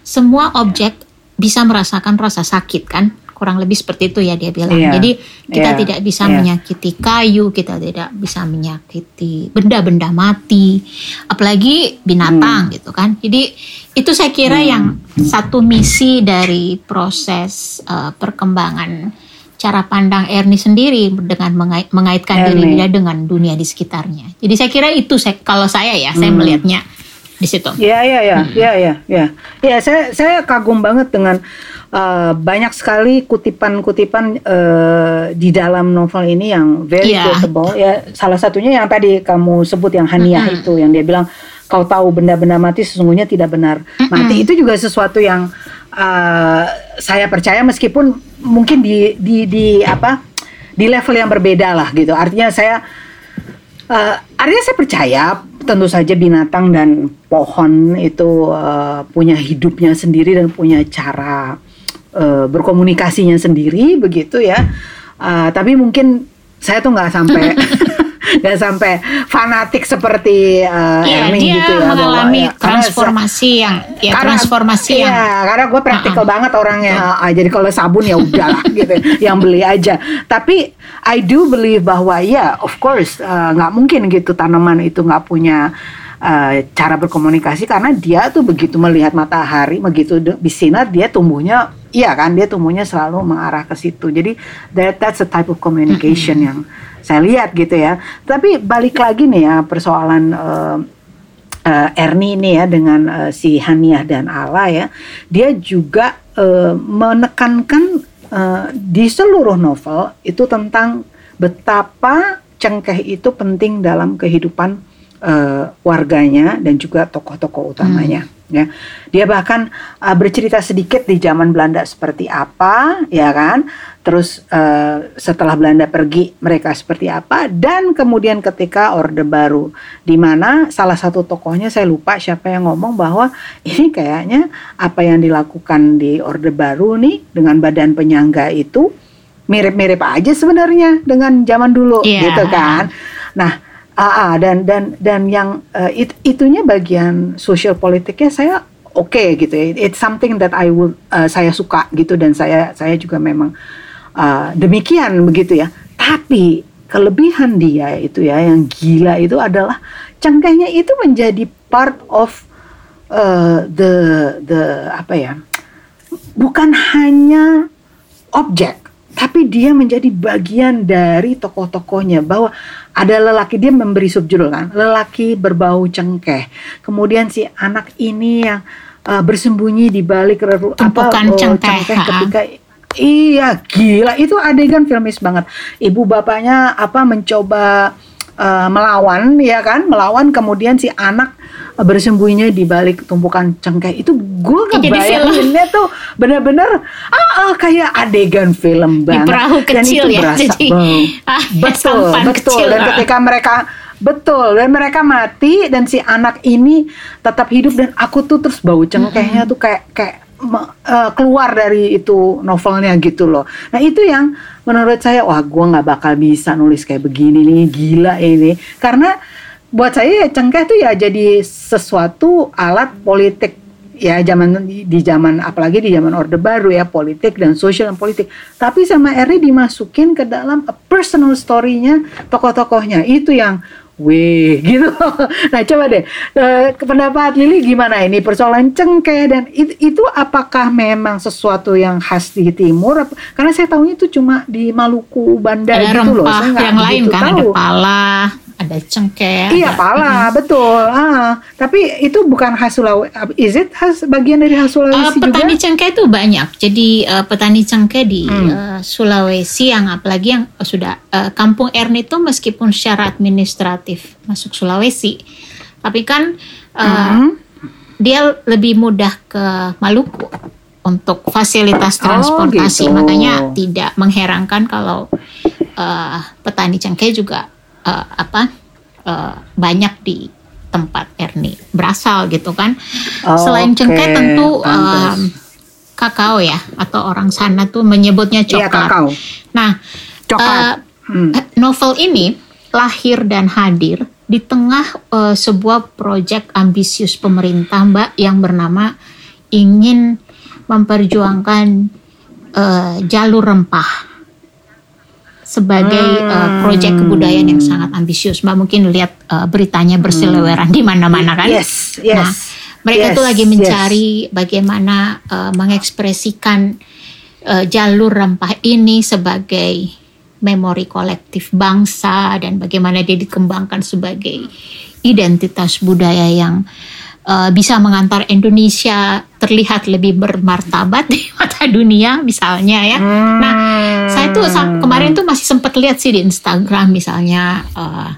semua objek bisa merasakan rasa sakit kan? Kurang lebih seperti itu ya dia bilang. Iya. Jadi kita Iya. tidak bisa Iya. menyakiti kayu, kita tidak bisa menyakiti benda-benda mati, apalagi binatang gitu kan. Jadi itu saya kira yang satu misi dari proses eh, perkembangan cara pandang Ernie sendiri dengan mengait- mengaitkan diri Ernie. dia dengan dunia di sekitarnya. Jadi saya kira itu saya, kalau saya ya, saya Hmm. melihatnya di situ. Iya iya iya Hmm. iya iya iya. Iya saya saya kagum banget dengan uh, banyak sekali kutipan-kutipan uh, di dalam novel ini yang very Iya. quotable. Ya salah satunya yang tadi kamu sebut yang Haniah Mm-mm. itu yang dia bilang kau tahu benda-benda mati sesungguhnya tidak benar mati itu juga sesuatu yang uh, saya percaya meskipun mungkin di di di apa di level yang berbeda lah gitu. Artinya saya Eh, artinya saya percaya tentu saja binatang dan pohon itu eh, punya hidupnya sendiri dan punya cara eh, berkomunikasinya sendiri begitu ya. Eh, tapi mungkin saya tuh nggak sampai nggak sampai fanatik seperti uh, ya, Ernie dia gitu ya mengalami bahwa, ya, transformasi yang ya karena, transformasi iya, yang karena gue praktikal Uh-uh. banget orangnya. Ah, jadi kalau sabun ya udahlah gitu yang beli aja. Tapi I do believe bahwa ya of course uh, nggak mungkin gitu tanaman itu nggak punya uh, cara berkomunikasi karena dia tuh begitu melihat matahari begitu bersinar dia tumbuhnya iya kan dia tumbuhnya selalu mengarah ke situ. Jadi that that's a type of communication yang saya lihat gitu ya. Tapi balik lagi nih ya persoalan uh, uh, Ernie ini ya dengan uh, si Haniah dan Ala ya, dia juga uh, menekankan uh, di seluruh novel itu tentang betapa cengkeh itu penting dalam kehidupan uh, warganya dan juga tokoh-tokoh utamanya. Ya, dia bahkan uh, bercerita sedikit di zaman Belanda seperti apa, ya kan? Terus uh, setelah Belanda pergi mereka seperti apa, dan kemudian ketika Orde Baru, di mana salah satu tokohnya saya lupa siapa yang ngomong bahwa ini kayaknya apa yang dilakukan di Orde Baru nih dengan badan penyangga itu mirip-mirip aja sebenarnya dengan zaman dulu, Iya. gitu kan? Nah, Ah, ah, dan dan dan yang eh, it- itunya bagian sosial politiknya saya oke gitu ya. It's something that I will eh, saya suka gitu dan saya saya juga memang eh, demikian begitu ya. Tapi kelebihan dia itu ya yang gila itu adalah cengkehnya itu menjadi part of eh, the the apa ya? Bukan hanya objek tapi dia menjadi bagian dari tokoh-tokohnya bahwa ada lelaki dia memberi subjudul kan? Lelaki berbau cengkeh. Kemudian si anak ini yang uh, bersembunyi di balik reru- Tumpukan oh, cengkeh, ha. ketika iya gila itu adegan filmis banget. Ibu bapaknya apa mencoba uh, melawan ya kan? Melawan kemudian si anak uh, bersembunyinya di balik tumpukan cengkeh. Itu gue ngebayanginnya tuh bener-bener ah, ah, kayak adegan film Di banget. perahu dan kecil itu ya, berasa jadi, ah, betul betul. Kecil, dan ah. ketika mereka betul dan mereka mati dan si anak ini tetap hidup dan aku tuh terus bau cengkehnya tuh kayak kayak eh, keluar dari itu novelnya gitu loh. Nah itu yang menurut saya wah gua nggak bakal bisa nulis kayak begini nih gila ini. Karena buat saya ya cengkeh tuh ya jadi sesuatu alat politik. Ya zaman di zaman apalagi di zaman orde baru ya politik dan sosial dan politik. Tapi sama Eri dimasukin ke dalam personal story-nya tokoh-tokohnya. Itu yang weh gitu. Nah coba deh eh, pendapat Lili gimana? Ini persoalan cengkeh dan itu, itu apakah memang sesuatu yang khas di timur? Karena saya tahunya itu cuma di Maluku Banda ada gitu loh. Saya yang lain begitu kan ada tahu. pala ada cengkeh Iya ada- pala betul. Ah, tapi itu bukan khas Sulawesi. Is it khas bagian dari khas Uh, Sulawesi petani juga? cengkeh itu banyak. Jadi uh, petani cengkeh di Hmm. uh, Sulawesi yang apalagi yang uh, sudah uh, Kampung Erni itu meskipun secara administratif masuk Sulawesi, tapi kan uh, Hmm. dia lebih mudah ke Maluku untuk fasilitas Oh, transportasi. gitu. Makanya tidak mengherankan kalau uh, petani cengkeh juga uh, apa uh, banyak di tempat Erni berasal gitu kan. Oh, Selain cengkeh oke, tentu pantes. um, kakao ya atau orang sana tuh menyebutnya Iya coklat. kakao. Nah, Coklat. Hmm. eh, novel ini lahir dan hadir di tengah eh, sebuah proyek ambisius pemerintah Mbak yang bernama ingin memperjuangkan eh, jalur rempah sebagai eh, proyek kebudayaan yang sangat ambisius. Mbak mungkin lihat eh, beritanya berseliweran di mana-mana kan? Yes, yes. Nah, mereka Yes, tuh lagi yes. mencari bagaimana eh, mengekspresikan eh, jalur rempah ini sebagai memori kolektif bangsa dan bagaimana dia dikembangkan sebagai identitas budaya yang eh, bisa mengantar Indonesia terlihat lebih bermartabat di mata dunia misalnya ya. Nah, saya tuh sa- kemarin tuh masih sempat lihat sih di Instagram misalnya eh,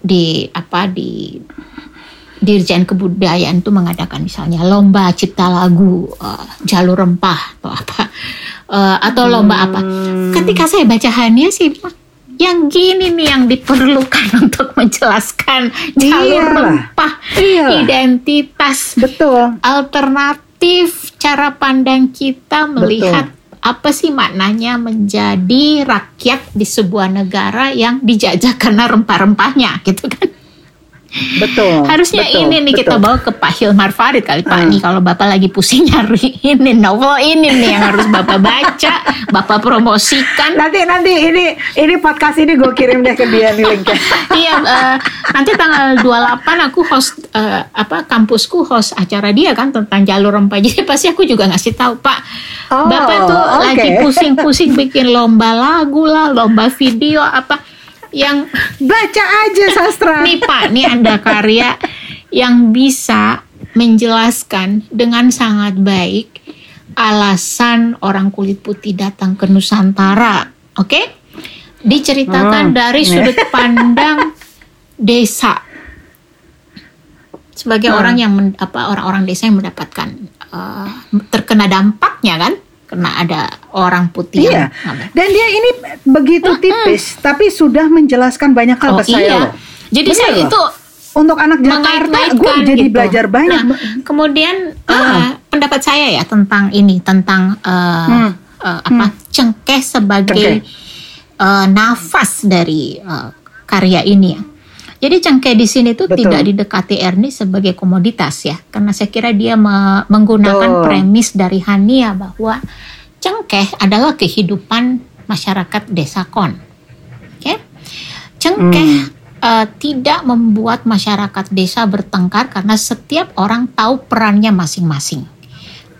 di apa di Dirjen Kebudayaan tuh mengadakan misalnya lomba cipta lagu eh, jalur rempah atau apa Eh, atau lomba apa. Ketika saya baca Hania sih bilang, yang gini nih yang diperlukan untuk menjelaskan jalur Iyalah. rempah, Iyalah. identitas Betul. alternatif cara pandang kita melihat apa sih maknanya menjadi rakyat di sebuah negara yang dijajah karena rempah-rempahnya gitu kan. Betul. Harusnya betul, ini nih betul. kita bawa ke Pak Hilmar Farid kali Pak Hmm. nih kalau Bapak lagi pusing nyari ini novel ini nih yang harus Bapak baca, Bapak promosikan. Nanti nanti ini ini podcast ini gue kirim deh ke dia nih linknya. iya, eh, nanti tanggal 28 aku host eh, apa kampusku host acara dia kan tentang jalur rempah. Jadi pasti aku juga ngasih tahu, Pak. Oh, Bapak tuh oke. lagi pusing-pusing bikin lomba lagu lah, lomba video apa yang Baca aja sastra. nih Pak, nih ada karya yang bisa menjelaskan dengan sangat baik alasan orang kulit putih datang ke Nusantara. Oke? Diceritakan Hmm, dari sudut pandang desa. Sebagai Hmm. orang yang men- apa orang-orang desa yang mendapatkan eh, terkena dampaknya kan? Karena ada orang putih Iya. yang Dan dia ini begitu tipis, tapi sudah menjelaskan banyak hal Oh ke saya iya. loh. Jadi Bener saya loh. itu Untuk anak Jakarta, gue jadi gitu. belajar banyak. Nah, kemudian Ah. eh, pendapat saya ya tentang ini tentang eh, Hmm. eh, apa cengkeh sebagai Cengkeh. eh, nafas dari eh, karya ini ya. Jadi cengkeh di sini tuh Betul. tidak didekati Ernie sebagai komoditas ya, karena saya kira dia me- menggunakan Betul. premis dari Hania bahwa cengkeh adalah kehidupan masyarakat desa kon. Oke, cengkeh eh, tidak membuat masyarakat desa bertengkar karena setiap orang tahu perannya masing-masing.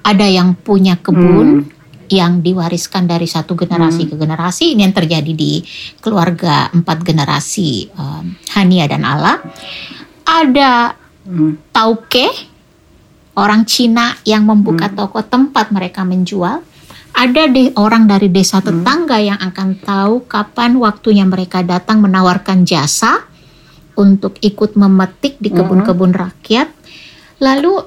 Ada yang punya kebun yang diwariskan dari satu generasi ke generasi. Ini yang terjadi di keluarga empat generasi eh, Hania dan Ala. Ada Hmm. tauke orang Cina yang membuka toko tempat mereka menjual. Ada deh orang dari desa tetangga yang akan tahu kapan waktunya mereka datang menawarkan jasa untuk ikut memetik di kebun-kebun rakyat. Lalu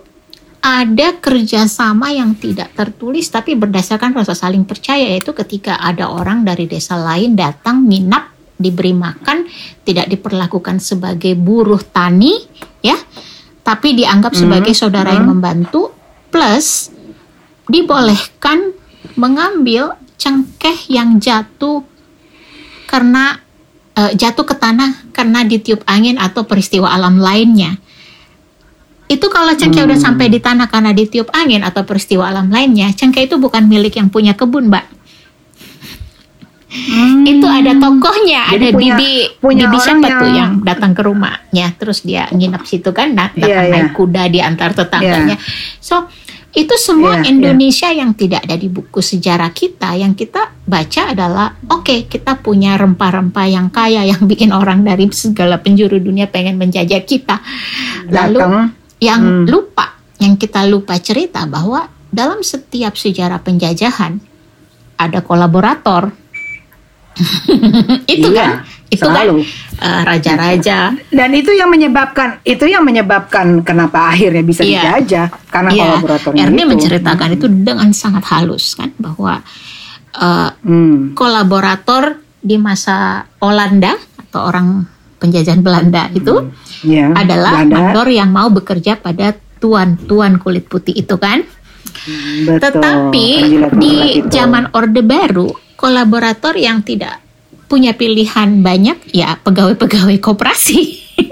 ada kerjasama yang tidak tertulis tapi berdasarkan rasa saling percaya yaitu ketika ada orang dari desa lain datang nginap diberi makan tidak diperlakukan sebagai buruh tani ya tapi dianggap sebagai saudara yang membantu plus dibolehkan mengambil cengkeh yang jatuh karena eh, jatuh ke tanah karena ditiup angin atau peristiwa alam lainnya. Itu kalau cengkeh udah sampai di tanah karena ditiup angin atau peristiwa alam lainnya, cengkeh itu bukan milik yang punya kebun, Mbak. Itu ada tokohnya, Jadi ada punya- bibi punya bibi siapa yang- tuh yang datang ke rumahnya, terus dia nginep situ kan, dat- Iya, datang iya. naik kuda di antar tetangganya. So itu semua Iya, iya. Indonesia yang tidak ada di buku sejarah kita, yang kita baca adalah oke kita punya rempah-rempah yang kaya yang bikin orang dari segala penjuru dunia pengen menjajah kita. Lalu Datang. Yang Hmm. lupa, yang kita lupa cerita bahwa dalam setiap sejarah penjajahan ada kolaborator. itu Iya, kan, itu selalu. kan raja-raja. Dan itu yang menyebabkan itu yang menyebabkan kenapa akhirnya bisa Iya. dijajah karena Iya, kolaboratornya Ernie itu. menceritakan itu dengan sangat halus kan bahwa eh, Hmm. kolaborator di masa Olanda atau orang penjajahan Belanda itu Ya, adalah Belanda. mandor yang mau bekerja pada tuan-tuan kulit putih itu kan. Betul. Tetapi di itu. zaman Orde Baru, kolaborator yang tidak punya pilihan banyak ya pegawai-pegawai koperasi.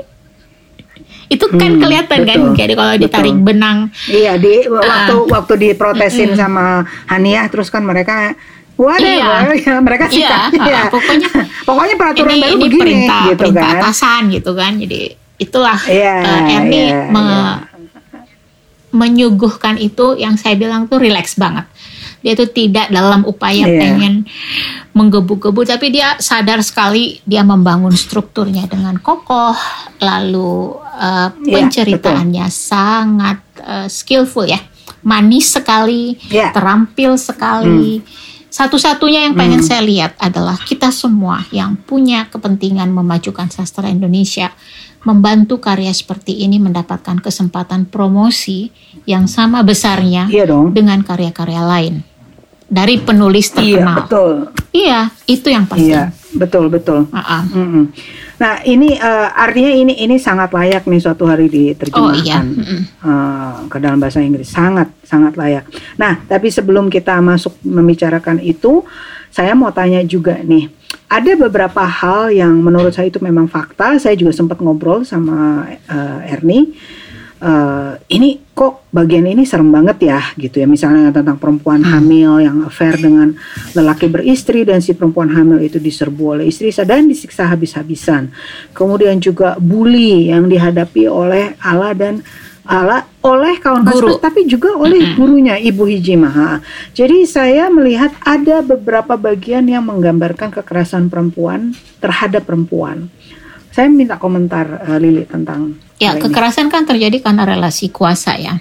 itu kan Hmm, kelihatan kan betul, jadi kalau betul. ditarik benang Iya di waktu Ah. waktu diprotesin sama Haniah terus kan mereka whatever ya, mereka Iya, sikapnya ya. pokoknya pokoknya peraturan ini baru ini begini perintah gitu perintah kan. atasan gitu kan jadi itulah Iya, eh, Ernie iya, me- iya. menyuguhkan itu yang saya bilang tuh relax banget dia tuh tidak dalam upaya Iya. pengen menggebu-gebu tapi dia sadar sekali dia membangun strukturnya dengan kokoh lalu Iya, penceritaannya sangat eh, skillful ya manis sekali Iya. terampil sekali satu-satunya yang pengen saya lihat adalah kita semua yang punya kepentingan memajukan sastra Indonesia membantu karya seperti ini mendapatkan kesempatan promosi yang sama besarnya Iya dong. dengan karya-karya lain dari penulis Iya terkenal. betul. Iya, itu yang penting. Iya. Betul betul. Uh-uh. Mm-mm. Nah ini uh, artinya ini ini sangat layak nih suatu hari Oh iya. diterjemahkan Mm-mm. uh, ke dalam bahasa Inggris sangat sangat layak. Nah tapi sebelum kita masuk membicarakan itu, saya mau tanya juga nih. Ada beberapa hal yang menurut saya itu memang fakta. Saya juga sempat ngobrol sama uh, Ernie. Uh, ini kok bagian ini serem banget ya gitu ya misalnya tentang perempuan hamil yang affair dengan lelaki beristri dan si perempuan hamil itu diserbu oleh istri dan disiksa habis-habisan kemudian juga bully yang dihadapi oleh Allah dan Allah oleh kawan Guru. kelas tapi juga oleh gurunya Ibu. Ha. Jadi saya melihat ada beberapa bagian yang menggambarkan kekerasan perempuan terhadap perempuan. Saya minta komentar eh, Lili tentang Ya, hal ini. kekerasan kan terjadi karena relasi kuasa ya.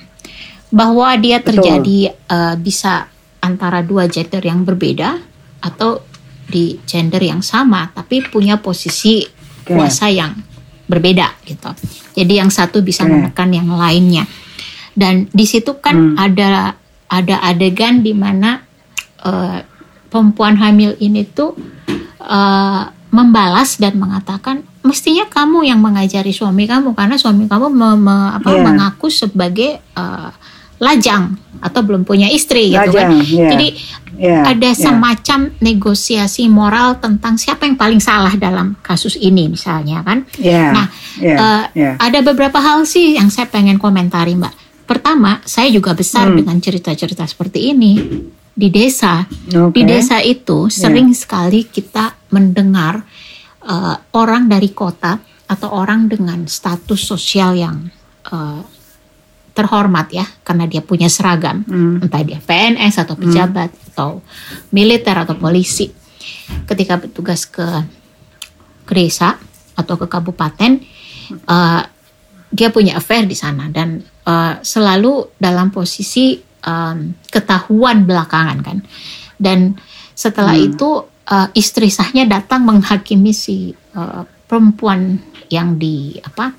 Bahwa dia Betul. terjadi eh, bisa antara dua gender yang berbeda atau di gender yang sama tapi punya posisi Oke. kuasa yang berbeda gitu. Jadi yang satu bisa Oke. menekan yang lainnya. Dan di situ kan Hmm. ada ada adegan di mana eh, perempuan hamil ini tuh eh, membalas dan mengatakan mestinya kamu yang mengajari suami kamu karena suami kamu me- me- apa, Iya. mengaku sebagai eh, lajang atau belum punya istri gitu kan. Lajang, iya. Jadi Ya, ada ya. semacam negosiasi moral tentang siapa yang paling salah dalam kasus ini misalnya kan. Ya, Nah, ya, eh, ya. Ada beberapa hal sih yang saya pengen komentari Mbak. Pertama, saya juga besar Hmm. dengan cerita-cerita seperti ini di desa. Oke. Di desa itu sering sekali kita mendengar eh, orang dari kota atau orang dengan status sosial yang eh, terhormat ya, karena dia punya seragam, Hmm. entah dia PNS atau pejabat atau militer atau polisi. Ketika bertugas ke ke desa atau ke kabupaten, eh, dia punya affair di sana dan eh, selalu dalam posisi em, ketahuan belakangan kan. Dan setelah itu eh, istri sahnya datang menghakimi si eh, perempuan yang di apa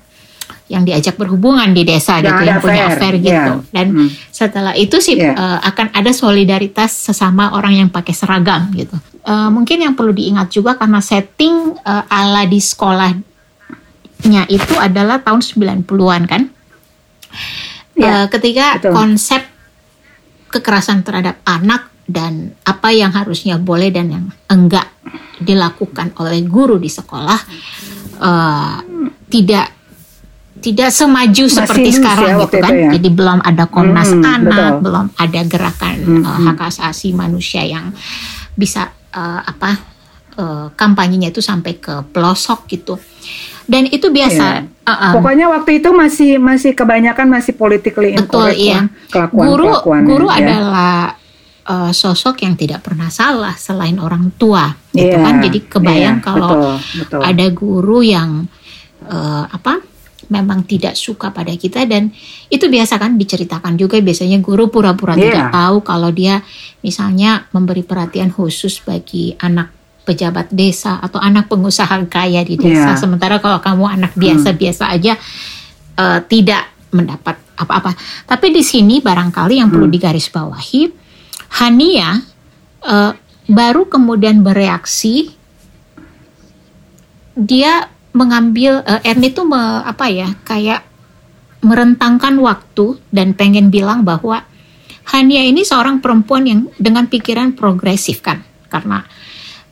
yang diajak berhubungan di desa Yang gitu yang punya affair, affair ya. gitu dan Hmm. setelah itu sih Iya. eh, akan ada solidaritas sesama orang yang pakai seragam gitu Eh, mungkin yang perlu diingat juga karena setting eh, ala di sekolahnya itu adalah tahun 90-an kan Iya, Eh, ketika betul. konsep kekerasan terhadap anak dan apa yang harusnya boleh dan yang enggak dilakukan oleh guru di sekolah eh, tidak tidak semaju Masih seperti sekarang ya gitu kan. ya. Jadi belum ada Komnas Hmm, Anak, betul. belum ada gerakan Hmm, eh, hmm. hak asasi manusia yang bisa eh, apa eh, kampanyenya itu sampai ke pelosok gitu. Dan itu biasa. Iya. eh, eh, Pokoknya waktu itu masih masih kebanyakan masih politically Betul, incorrect iya. lah kelakuan guru kelakuannya, guru ya. adalah uh, sosok yang tidak pernah salah selain orang tua gitu Iya, kan jadi kebayang iya, kalau betul, betul. ada guru yang uh, apa memang tidak suka pada kita dan itu biasa kan diceritakan juga biasanya guru pura-pura Iya. tidak tahu kalau dia misalnya memberi perhatian khusus bagi anak pejabat desa atau anak pengusaha kaya di desa Iya. sementara kalau kamu anak biasa-biasa aja eh, tidak mendapat apa-apa. Tapi di sini barangkali yang perlu digarisbawahi, Hania eh, baru kemudian bereaksi, dia mengambil eh, Ernie itu me- apa ya kayak merentangkan waktu dan pengen bilang bahwa Hania ini seorang perempuan yang dengan pikiran progresif kan karena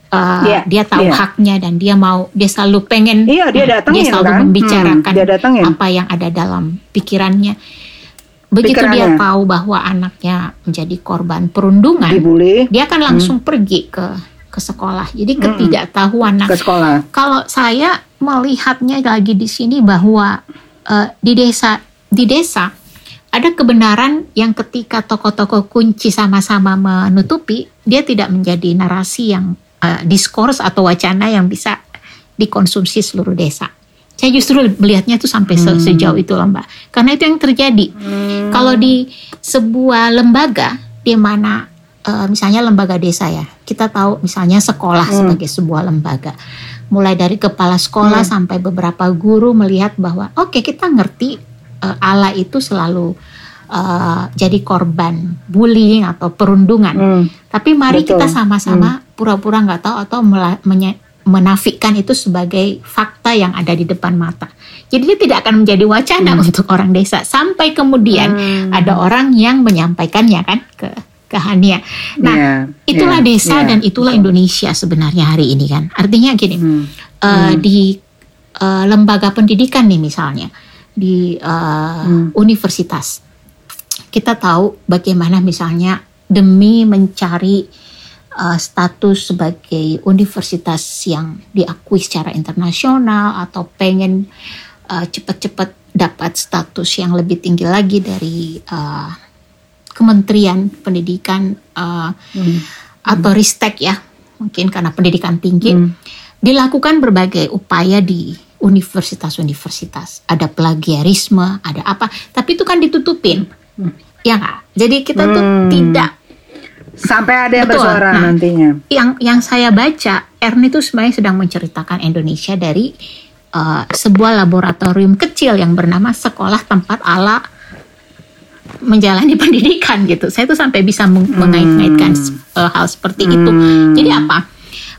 eh, Iya, dia tahu iya. haknya dan dia mau dia selalu pengen Iya, dia datangin selalu kan. membicarakan Hmm, dia datangin. apa yang ada dalam pikirannya. Begitu dia tahu bahwa anaknya menjadi korban perundungan, dibully dia akan langsung pergi ke ke sekolah. Jadi ketidaktahuan. Nah, ke sekolah. kalau saya melihatnya lagi di sini bahwa eh, di desa di desa ada kebenaran yang ketika tokoh-tokoh kunci sama-sama menutupi, dia tidak menjadi narasi yang eh, diskurs atau wacana yang bisa dikonsumsi seluruh desa. Saya justru melihatnya itu sampai se- sejauh itu loh Mbak. Karena itu yang terjadi. Kalau di sebuah lembaga di mana eh, misalnya lembaga desa ya, kita tahu misalnya sekolah sebagai sebuah lembaga. Mulai dari kepala sekolah sampai beberapa guru melihat bahwa oke kita ngerti eh, Allah itu selalu eh, jadi korban bullying atau perundungan. Hmm. Tapi mari Betul. kita sama-sama pura-pura nggak tahu atau mela- menye- menafikan itu sebagai fakta yang ada di depan mata. Jadi dia tidak akan menjadi wacana hmm. untuk orang desa sampai kemudian hmm. ada orang yang menyampaikannya kan ke ke Hania. Nah, yeah, itulah yeah, desa yeah, dan itulah. Indonesia sebenarnya hari ini kan. Artinya gini, hmm. Uh, hmm. di uh, lembaga pendidikan nih misalnya di uh, hmm. universitas, kita tahu bagaimana misalnya demi mencari uh, status sebagai universitas yang diakui secara internasional atau pengen uh, cepat-cepat dapat status yang lebih tinggi lagi dari uh, Kementerian Pendidikan uh, hmm. atau Ristek ya mungkin karena pendidikan tinggi hmm. dilakukan berbagai upaya di universitas-universitas ada plagiarisme ada apa tapi itu kan ditutupin hmm. ya nggak jadi kita tuh hmm. tidak sampai ada yang Betul. bersuara nah, nantinya yang yang saya baca Ernie itu sebenarnya sedang menceritakan Indonesia dari uh, sebuah laboratorium kecil yang bernama Sekolah Tempat Allah menjalani pendidikan gitu. Saya tuh sampai bisa meng hmm. mengait-ngaitkan uh, hal seperti hmm. itu. Jadi apa?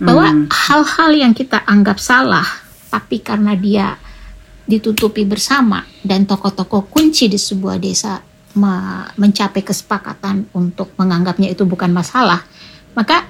Bahwa hmm. hal-hal hmm. yang kita anggap salah, tapi karena dia ditutupi bersama dan tokoh-tokoh kunci di sebuah desa mencapai kesepakatan untuk menganggapnya itu bukan masalah, maka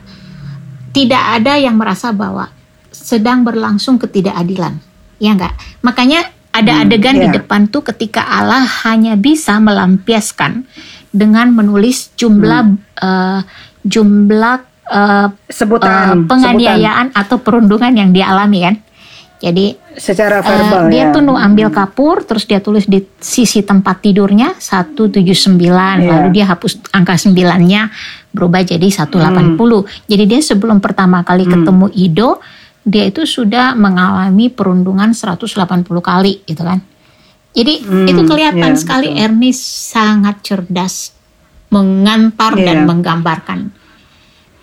tidak ada yang merasa bahwa sedang berlangsung ketidakadilan. Ya enggak? Makanya ada hmm, adegan yeah. di iya. depan tuh ketika Allah hanya bisa melampiaskan dengan menulis jumlah hmm. uh, jumlah uh, sebutan uh, penganiayaan sebutan. atau perundungan yang dialami kan. Jadi secara verbal uh, dia ya. tuh ambil hmm. kapur terus dia tulis di sisi tempat tidurnya 179 yeah. lalu dia hapus angka 9-nya berubah jadi 180. Hmm. Jadi dia sebelum pertama kali hmm. ketemu Ido dia itu sudah mengalami perundungan 180 kali gitu kan. Jadi hmm, itu kelihatan yeah, sekali betul. Ernie sangat cerdas mengantar yeah. dan menggambarkan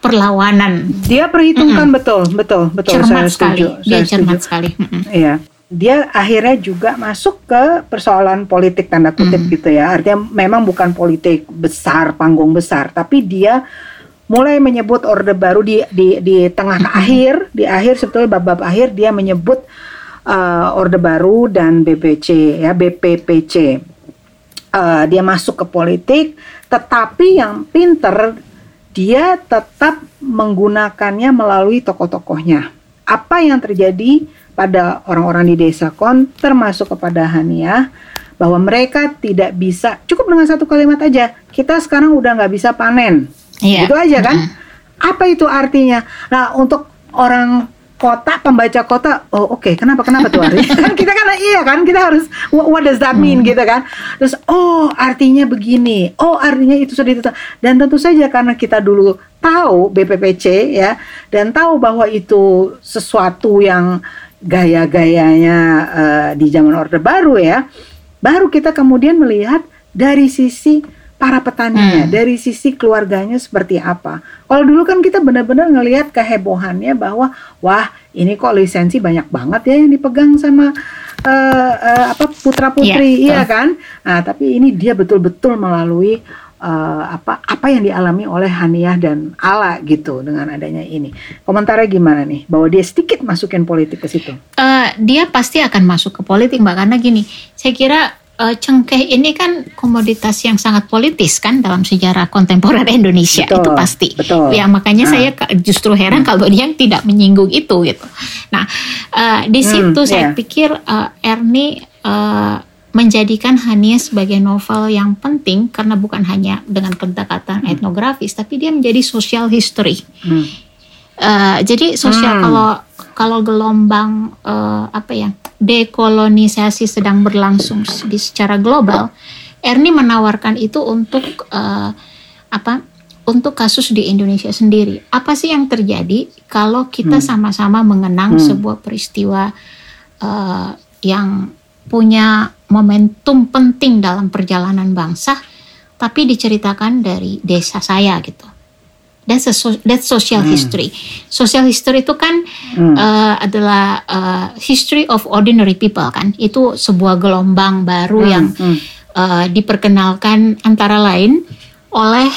perlawanan. Dia perhitungkan mm -mm. betul, betul, betul. Cermat saya sekali. Setuju. Dia saya cermat setuju. sekali. Iya. Dia akhirnya juga masuk ke persoalan politik tanda kutip mm. gitu ya. Artinya memang bukan politik besar, panggung besar, tapi dia mulai menyebut orde baru di di di tengah mm-hmm. akhir di akhir sebetulnya bab-bab akhir dia menyebut uh, orde baru dan BPC ya BPPC uh, dia masuk ke politik tetapi yang pinter dia tetap menggunakannya melalui tokoh-tokohnya apa yang terjadi pada orang-orang di desa kon termasuk kepada Hania bahwa mereka tidak bisa cukup dengan satu kalimat aja kita sekarang udah nggak bisa panen Iya. Itu aja kan? Mm. Apa itu artinya? Nah, untuk orang kota pembaca kota oh oke okay. kenapa kenapa tuh artinya kan kita kan iya kan kita harus what, does that mean hmm. gitu kan terus oh artinya begini oh artinya itu sudah itu dan tentu saja karena kita dulu tahu BPPC ya dan tahu bahwa itu sesuatu yang gaya-gayanya uh, di zaman Orde Baru ya baru kita kemudian melihat dari sisi para petaninya, hmm. dari sisi keluarganya seperti apa. Kalau dulu kan kita benar-benar ngelihat kehebohannya bahwa wah ini kok lisensi banyak banget ya yang dipegang sama uh, uh, apa putra putri, ya, iya kan? Nah tapi ini dia betul-betul melalui uh, apa apa yang dialami oleh Haniah dan Ala gitu dengan adanya ini. Komentarnya gimana nih? Bahwa dia sedikit masukin politik ke situ? Uh, dia pasti akan masuk ke politik mbak karena gini, saya kira uh, cengkeh ini kan komoditas yang sangat politis kan dalam sejarah kontemporer Indonesia betul, itu pasti. Betul. Ya makanya nah. saya justru heran hmm. kalau dia tidak menyinggung itu gitu. Nah uh, di hmm, situ hmm, saya yeah. pikir uh, Ernie uh, menjadikan Hania sebagai novel yang penting karena bukan hanya dengan pendekatan hmm. etnografis tapi dia menjadi social history. Hmm. Uh, jadi sosial hmm. kalau kalau gelombang uh, apa ya dekolonisasi sedang berlangsung di secara global, Ernie menawarkan itu untuk uh, apa? Untuk kasus di Indonesia sendiri. Apa sih yang terjadi kalau kita hmm. sama-sama hmm. mengenang hmm. sebuah peristiwa uh, yang punya momentum penting dalam perjalanan bangsa, tapi diceritakan dari desa saya gitu that's a so, that's social hmm. history. Social history itu kan hmm. uh, adalah uh, history of ordinary people kan. Itu sebuah gelombang baru hmm. yang hmm. Uh, diperkenalkan antara lain oleh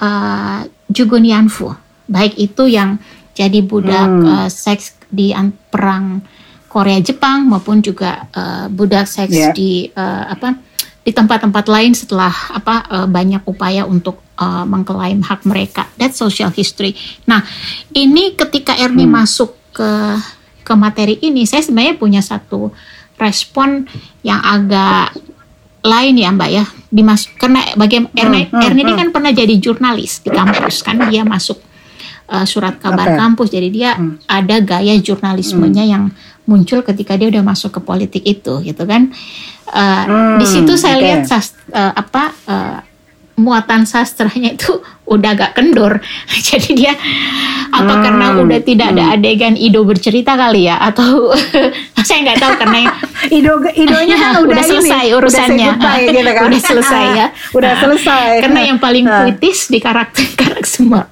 uh, Jugun Yanfu. Baik itu yang jadi budak hmm. uh, seks di perang Korea Jepang maupun juga uh, budak seks yeah. di uh, apa di tempat-tempat lain setelah apa uh, banyak upaya untuk uh, mengklaim hak mereka. That social history. Nah, ini ketika Ernie hmm. masuk ke ke materi ini, saya sebenarnya punya satu respon yang agak lain ya Mbak ya. Dimas karena bagi Ernie, hmm, hmm, Ernie ini hmm. kan pernah jadi jurnalis di kampus kan dia masuk uh, surat kabar okay. kampus. Jadi dia hmm. ada gaya jurnalismenya hmm. yang muncul ketika dia udah masuk ke politik itu gitu kan. Uh, hmm, di situ saya okay. lihat sast, uh, apa uh, muatan sastranya itu udah agak kendor. Jadi dia apa hmm, karena udah tidak hmm. ada adegan Ido bercerita kali ya atau saya nggak tahu karena Ido Idonya kan udah, udah selesai ini, urusannya. udah, gitu kan? udah selesai ya. Udah selesai. Karena yang paling puitis di karakter karakter semua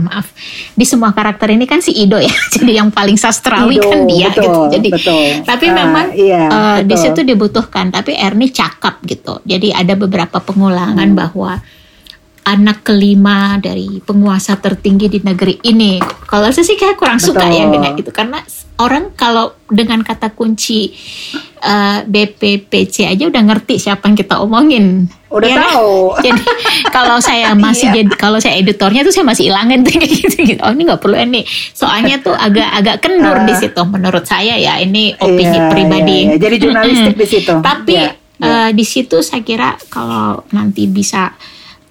maaf di semua karakter ini kan si Ido ya jadi yang paling sastrawi Ido, kan dia betul, gitu jadi betul. tapi uh, memang iya, uh, di situ dibutuhkan tapi Ernie cakap gitu jadi ada beberapa pengulangan hmm. bahwa anak kelima dari penguasa tertinggi di negeri ini. Kalau saya sih kayak kurang Betul. suka ya dengan itu karena orang kalau dengan kata kunci uh, eh, BPPC aja udah ngerti siapa yang kita omongin. Udah ya, tahu. Jadi kalau saya masih iya. jadi kalau saya editornya tuh saya masih ilangin tuh kayak gitu, gitu. Oh ini nggak perlu ini. Soalnya tuh agak agak kendur uh, di situ menurut saya ya. Ini opini iya, pribadi. Iya, iya. Jadi jurnalistik di situ. Tapi iya, iya. Uh, di situ saya kira kalau nanti bisa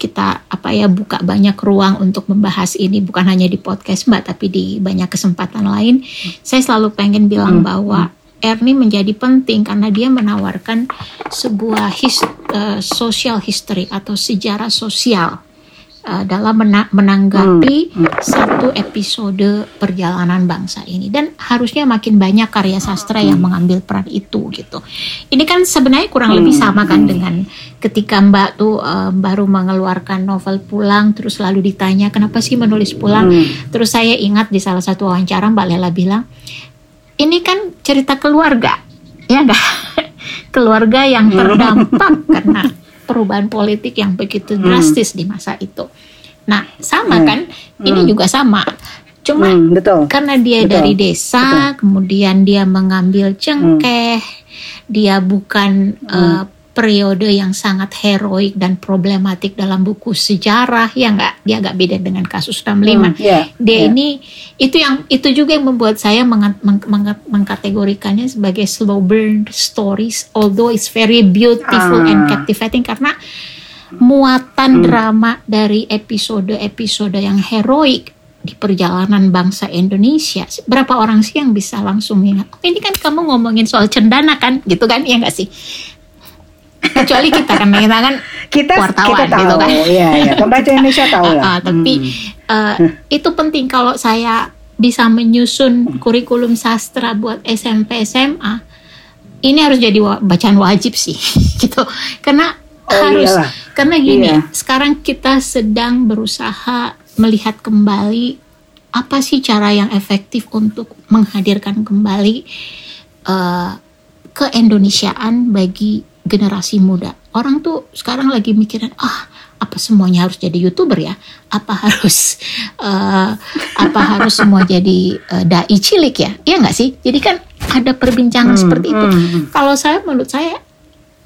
kita apa ya buka banyak ruang untuk membahas ini bukan hanya di podcast Mbak tapi di banyak kesempatan lain. Saya selalu pengen bilang hmm. bahwa Ernie menjadi penting karena dia menawarkan sebuah his, uh, social history atau sejarah sosial uh, dalam mena menanggapi hmm. satu episode perjalanan bangsa ini dan harusnya makin banyak karya sastra yang hmm. mengambil peran itu gitu. Ini kan sebenarnya kurang lebih hmm. sama kan dengan ketika Mbak tuh uh, baru mengeluarkan novel Pulang terus lalu ditanya kenapa sih menulis Pulang? Terus saya ingat di salah satu wawancara Mbak Lela bilang ini kan cerita keluarga, ya enggak? keluarga yang terdampak karena perubahan politik yang begitu hmm. drastis di masa itu. Nah, sama hmm. kan? Ini hmm. juga sama. Cuma hmm, betul. karena dia betul. dari desa, betul. kemudian dia mengambil cengkeh, hmm. dia bukan hmm. uh, periode yang sangat heroik dan problematik dalam buku sejarah ya nggak? Dia agak beda dengan kasus 65 hmm, yeah, dia yeah. ini itu yang itu juga yang membuat saya meng, meng, meng, mengkategorikannya sebagai slow burn stories although it's very beautiful ah. and captivating karena muatan hmm. drama dari episode-episode yang heroik di perjalanan bangsa Indonesia. Berapa orang sih yang bisa langsung ingat? Oh, ini kan kamu ngomongin soal cendana kan? Gitu kan? Ya nggak sih kecuali kita kan kita kan kita wartawan kita tahu, gitu kan ya, ya. pembaca Indonesia tahu lah uh, tapi hmm. uh, itu penting kalau saya bisa menyusun kurikulum sastra buat SMP SMA ini harus jadi bacaan wajib sih gitu karena oh, harus iyalah. karena gini iya. sekarang kita sedang berusaha melihat kembali apa sih cara yang efektif untuk menghadirkan kembali uh, keindonesiaan bagi generasi muda. Orang tuh sekarang lagi mikirin, ah apa semuanya harus jadi youtuber ya? Apa harus uh, apa harus semua jadi uh, dai cilik ya? Iya nggak sih? Jadi kan ada perbincangan hmm, seperti itu. Hmm, hmm. Kalau saya menurut saya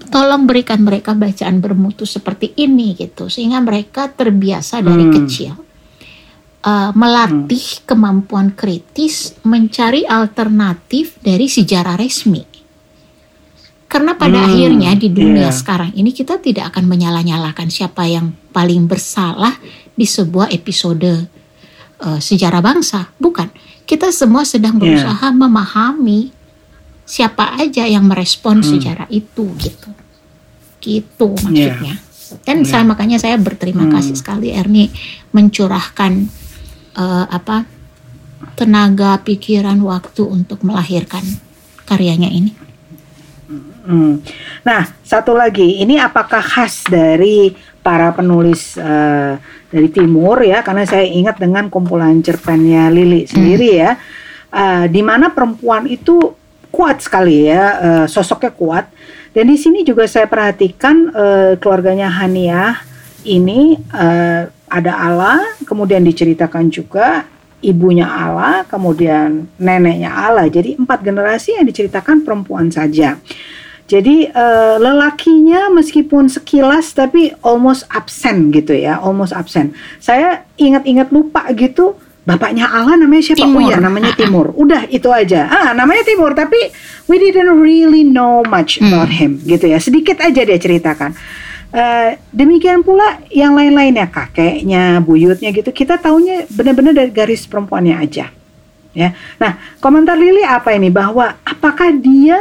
tolong berikan mereka bacaan bermutu seperti ini gitu sehingga mereka terbiasa dari hmm. kecil uh, melatih hmm. kemampuan kritis mencari alternatif dari sejarah resmi karena pada hmm, akhirnya di dunia yeah. sekarang ini kita tidak akan menyalah-nyalahkan siapa yang paling bersalah di sebuah episode uh, sejarah bangsa, bukan. Kita semua sedang iya. berusaha yeah. memahami siapa aja yang merespon hmm. sejarah itu gitu. Gitu maksudnya. Yeah. Dan yeah. saya makanya saya berterima hmm. kasih sekali Erni mencurahkan uh, apa tenaga, pikiran, waktu untuk melahirkan karyanya ini. Hmm. Nah, satu lagi, ini apakah khas dari para penulis uh, dari timur ya? Karena saya ingat dengan kumpulan cerpennya Lili sendiri hmm. ya, uh, di mana perempuan itu kuat sekali ya, uh, sosoknya kuat. Dan di sini juga saya perhatikan uh, keluarganya Hania ini uh, ada Allah, kemudian diceritakan juga ibunya Allah, kemudian neneknya Allah. Jadi empat generasi yang diceritakan perempuan saja. Jadi uh, lelakinya meskipun sekilas tapi almost absent gitu ya, almost absent. Saya ingat-ingat lupa gitu bapaknya Allah namanya siapa? Timur. Oh ya namanya Timur. Udah itu aja. Ah namanya Timur tapi we didn't really know much Hmm. about him gitu ya. Sedikit aja dia ceritakan. Eh, demikian pula yang lain-lainnya kakeknya, buyutnya gitu kita taunya benar-benar dari garis perempuannya aja. Ya. Nah, komentar Lili apa ini bahwa apakah dia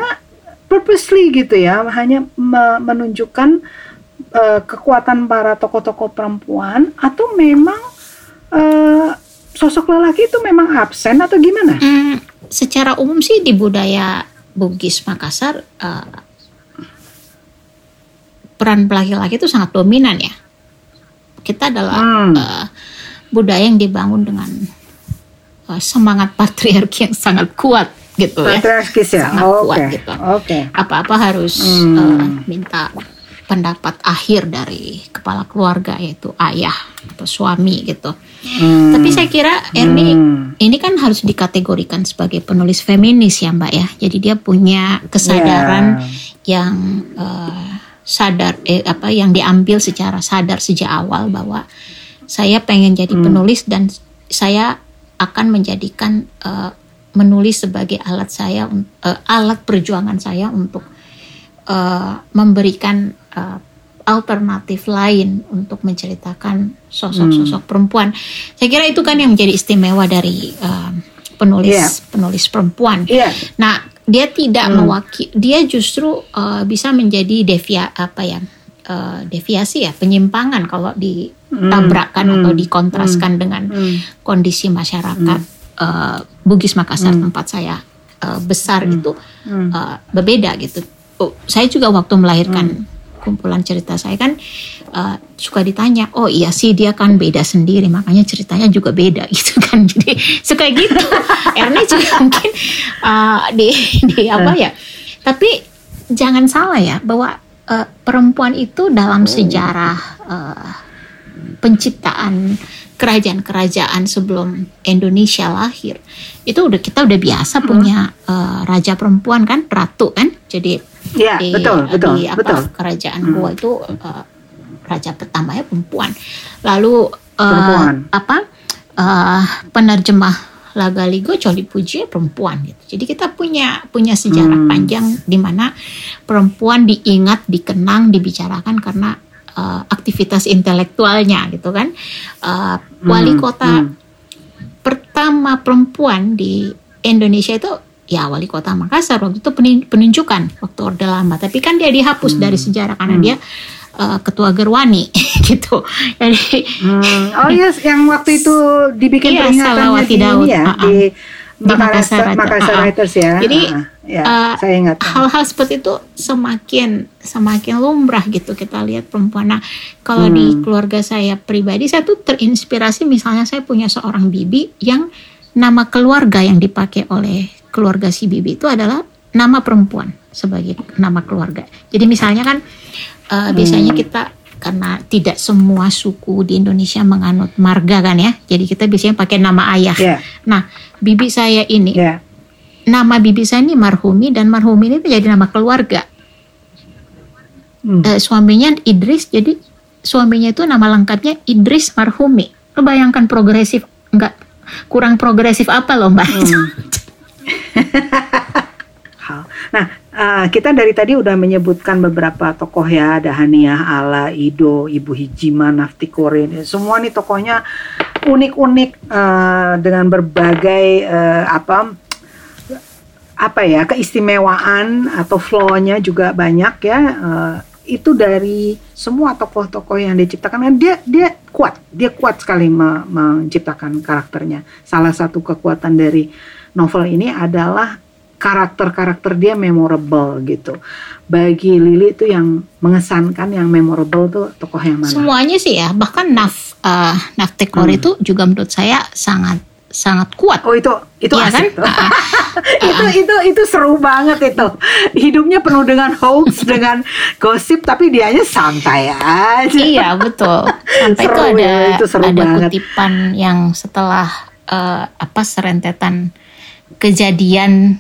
purposely gitu ya hanya me- menunjukkan eh, kekuatan para tokoh-tokoh perempuan atau memang eh, sosok lelaki itu memang absen atau gimana? Hmm, secara umum sih di budaya Bugis Makassar eh, peran laki-laki itu sangat dominan ya. Kita adalah Hmm. eh, budaya yang dibangun dengan semangat patriarki yang sangat kuat gitu ya. Patriarkis ya. Sangat kuat gitu. Oke. Apa-apa harus Hmm. eh, minta pendapat akhir dari kepala keluarga yaitu ayah atau suami gitu. Hmm. Tapi saya kira Erni Hmm. ini kan harus dikategorikan sebagai penulis feminis ya Mbak ya. Jadi dia punya kesadaran Ya. yang eh, sadar eh, apa yang diambil secara sadar sejak awal bahwa saya pengen jadi Hmm. penulis dan saya akan menjadikan eh, menulis sebagai alat saya eh, alat perjuangan saya untuk eh, memberikan eh, alternatif lain untuk menceritakan sosok-sosok Hmm. perempuan. Saya kira itu kan yang menjadi istimewa dari eh, penulis Iya. penulis perempuan. Iya. Nah, dia tidak Hmm. mewakili, dia justru uh, bisa menjadi devia apa ya, uh, deviasi ya, penyimpangan kalau ditabrakkan Hmm. atau dikontraskan dengan Hmm. kondisi masyarakat uh, Bugis Makassar Hmm. tempat saya uh, besar itu Hmm. uh, berbeda gitu. Oh, saya juga waktu melahirkan Hmm. kumpulan cerita saya kan uh, suka ditanya, oh iya sih dia kan beda sendiri, makanya ceritanya juga beda gitu kan. Jadi suka gitu. Ernie juga mungkin uh, di di apa ya. Tapi jangan salah ya bahwa uh, perempuan itu dalam sejarah uh, penciptaan kerajaan-kerajaan sebelum Indonesia lahir itu udah kita udah biasa punya uh, raja perempuan kan ratu kan jadi Iya, di, betul, betul, di apa betul. kerajaan Hmm. Goa itu uh, raja pertamanya perempuan lalu uh, Perempuan. apa uh, penerjemah Lagaligo Coli Puji perempuan gitu jadi kita punya punya sejarah Hmm. panjang di mana perempuan diingat dikenang dibicarakan karena uh, aktivitas intelektualnya gitu kan Uh, wali Hmm, kota hmm. pertama perempuan di Indonesia itu ya wali kota Makassar waktu itu penunjukan waktu Orde Lama tapi kan dia dihapus dari sejarah karena dia uh, ketua Gerwani gitu jadi Hmm. Oh iya, yang waktu itu dibikin Iya, peringatannya Salawati di ya, Ah, ah. di Di Makassar Makassar. Makassar ah. Writers ya. Jadi, ah. ya, uh, saya ingat. hal-hal seperti itu semakin semakin lumrah gitu kita lihat perempuan. Nah, kalau di Hmm. keluarga saya pribadi saya tuh terinspirasi misalnya saya punya seorang bibi yang nama keluarga yang dipakai oleh keluarga si bibi itu adalah nama perempuan sebagai nama keluarga. Jadi misalnya kan uh, biasanya kita karena tidak semua suku di Indonesia menganut marga kan ya. Jadi kita biasanya pakai nama ayah. Ya, Nah, bibi saya ini ya. nama bibi saya ini Marhumi dan Marhumi ini jadi nama keluarga. Hmm. Eh, suaminya Idris jadi suaminya itu nama lengkapnya Idris Marhumi. Lo bayangkan progresif enggak kurang progresif apa loh Mbak? Hmm. Nah, eh, kita dari tadi udah menyebutkan beberapa tokoh ya, ada Haniah, Ala, Ido, Ibu Hijima, Nafti Kore, semua nih tokohnya unik-unik eh, dengan berbagai eh, apa apa ya keistimewaan atau flow-nya juga banyak ya. eh, itu dari semua tokoh-tokoh yang diciptakan kan dia dia kuat, dia kuat sekali me- menciptakan karakternya. Salah satu kekuatan dari novel ini adalah karakter-karakter dia memorable gitu. Bagi Lili itu yang mengesankan, yang memorable tuh tokoh yang mana? Semuanya sih ya, bahkan Naf eh, Naftekor Hmm. itu juga menurut saya sangat sangat kuat. Oh itu itu kan? asik tuh. Ah, ah. itu itu itu seru banget itu. Hidupnya penuh dengan hoax, dengan gosip, tapi dianya santai aja. iya betul. Sampai itu Seru ada ya, itu seru ada banget. kutipan yang setelah uh, apa serentetan kejadian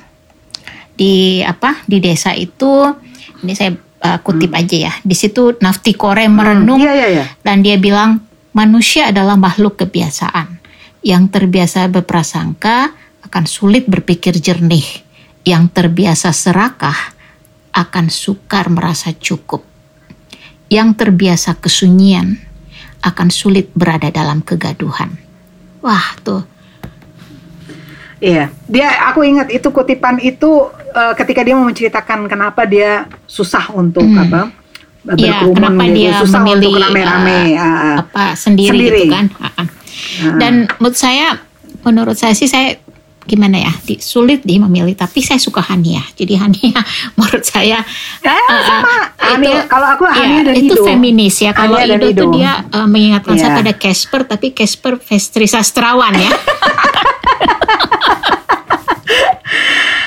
di apa di desa itu ini saya uh, kutip hmm. aja ya. Di situ Nafti Kore merenung hmm, iya, iya, iya. dan dia bilang manusia adalah makhluk kebiasaan. Yang terbiasa berprasangka akan sulit berpikir jernih. Yang terbiasa serakah akan sukar merasa cukup. Yang terbiasa kesunyian akan sulit berada dalam kegaduhan. Wah tuh Iya, dia aku ingat itu kutipan itu uh, ketika dia mau menceritakan kenapa dia susah untuk hmm. apa Iya, kenapa gitu, dia susah memilih untuk rame-rame uh, apa sendiri, sendiri gitu kan. Uh, uh. Dan menurut saya, menurut saya sih saya gimana ya di, sulit di memilih tapi saya suka Hania jadi Hania menurut saya eh, uh, sama. itu kalau aku Hania ya, dan itu Ido. feminis ya kalau Ido, Ido tuh dia uh, mengingatkan yeah. saya iya. pada Casper tapi Casper Vestri Sastrawan ya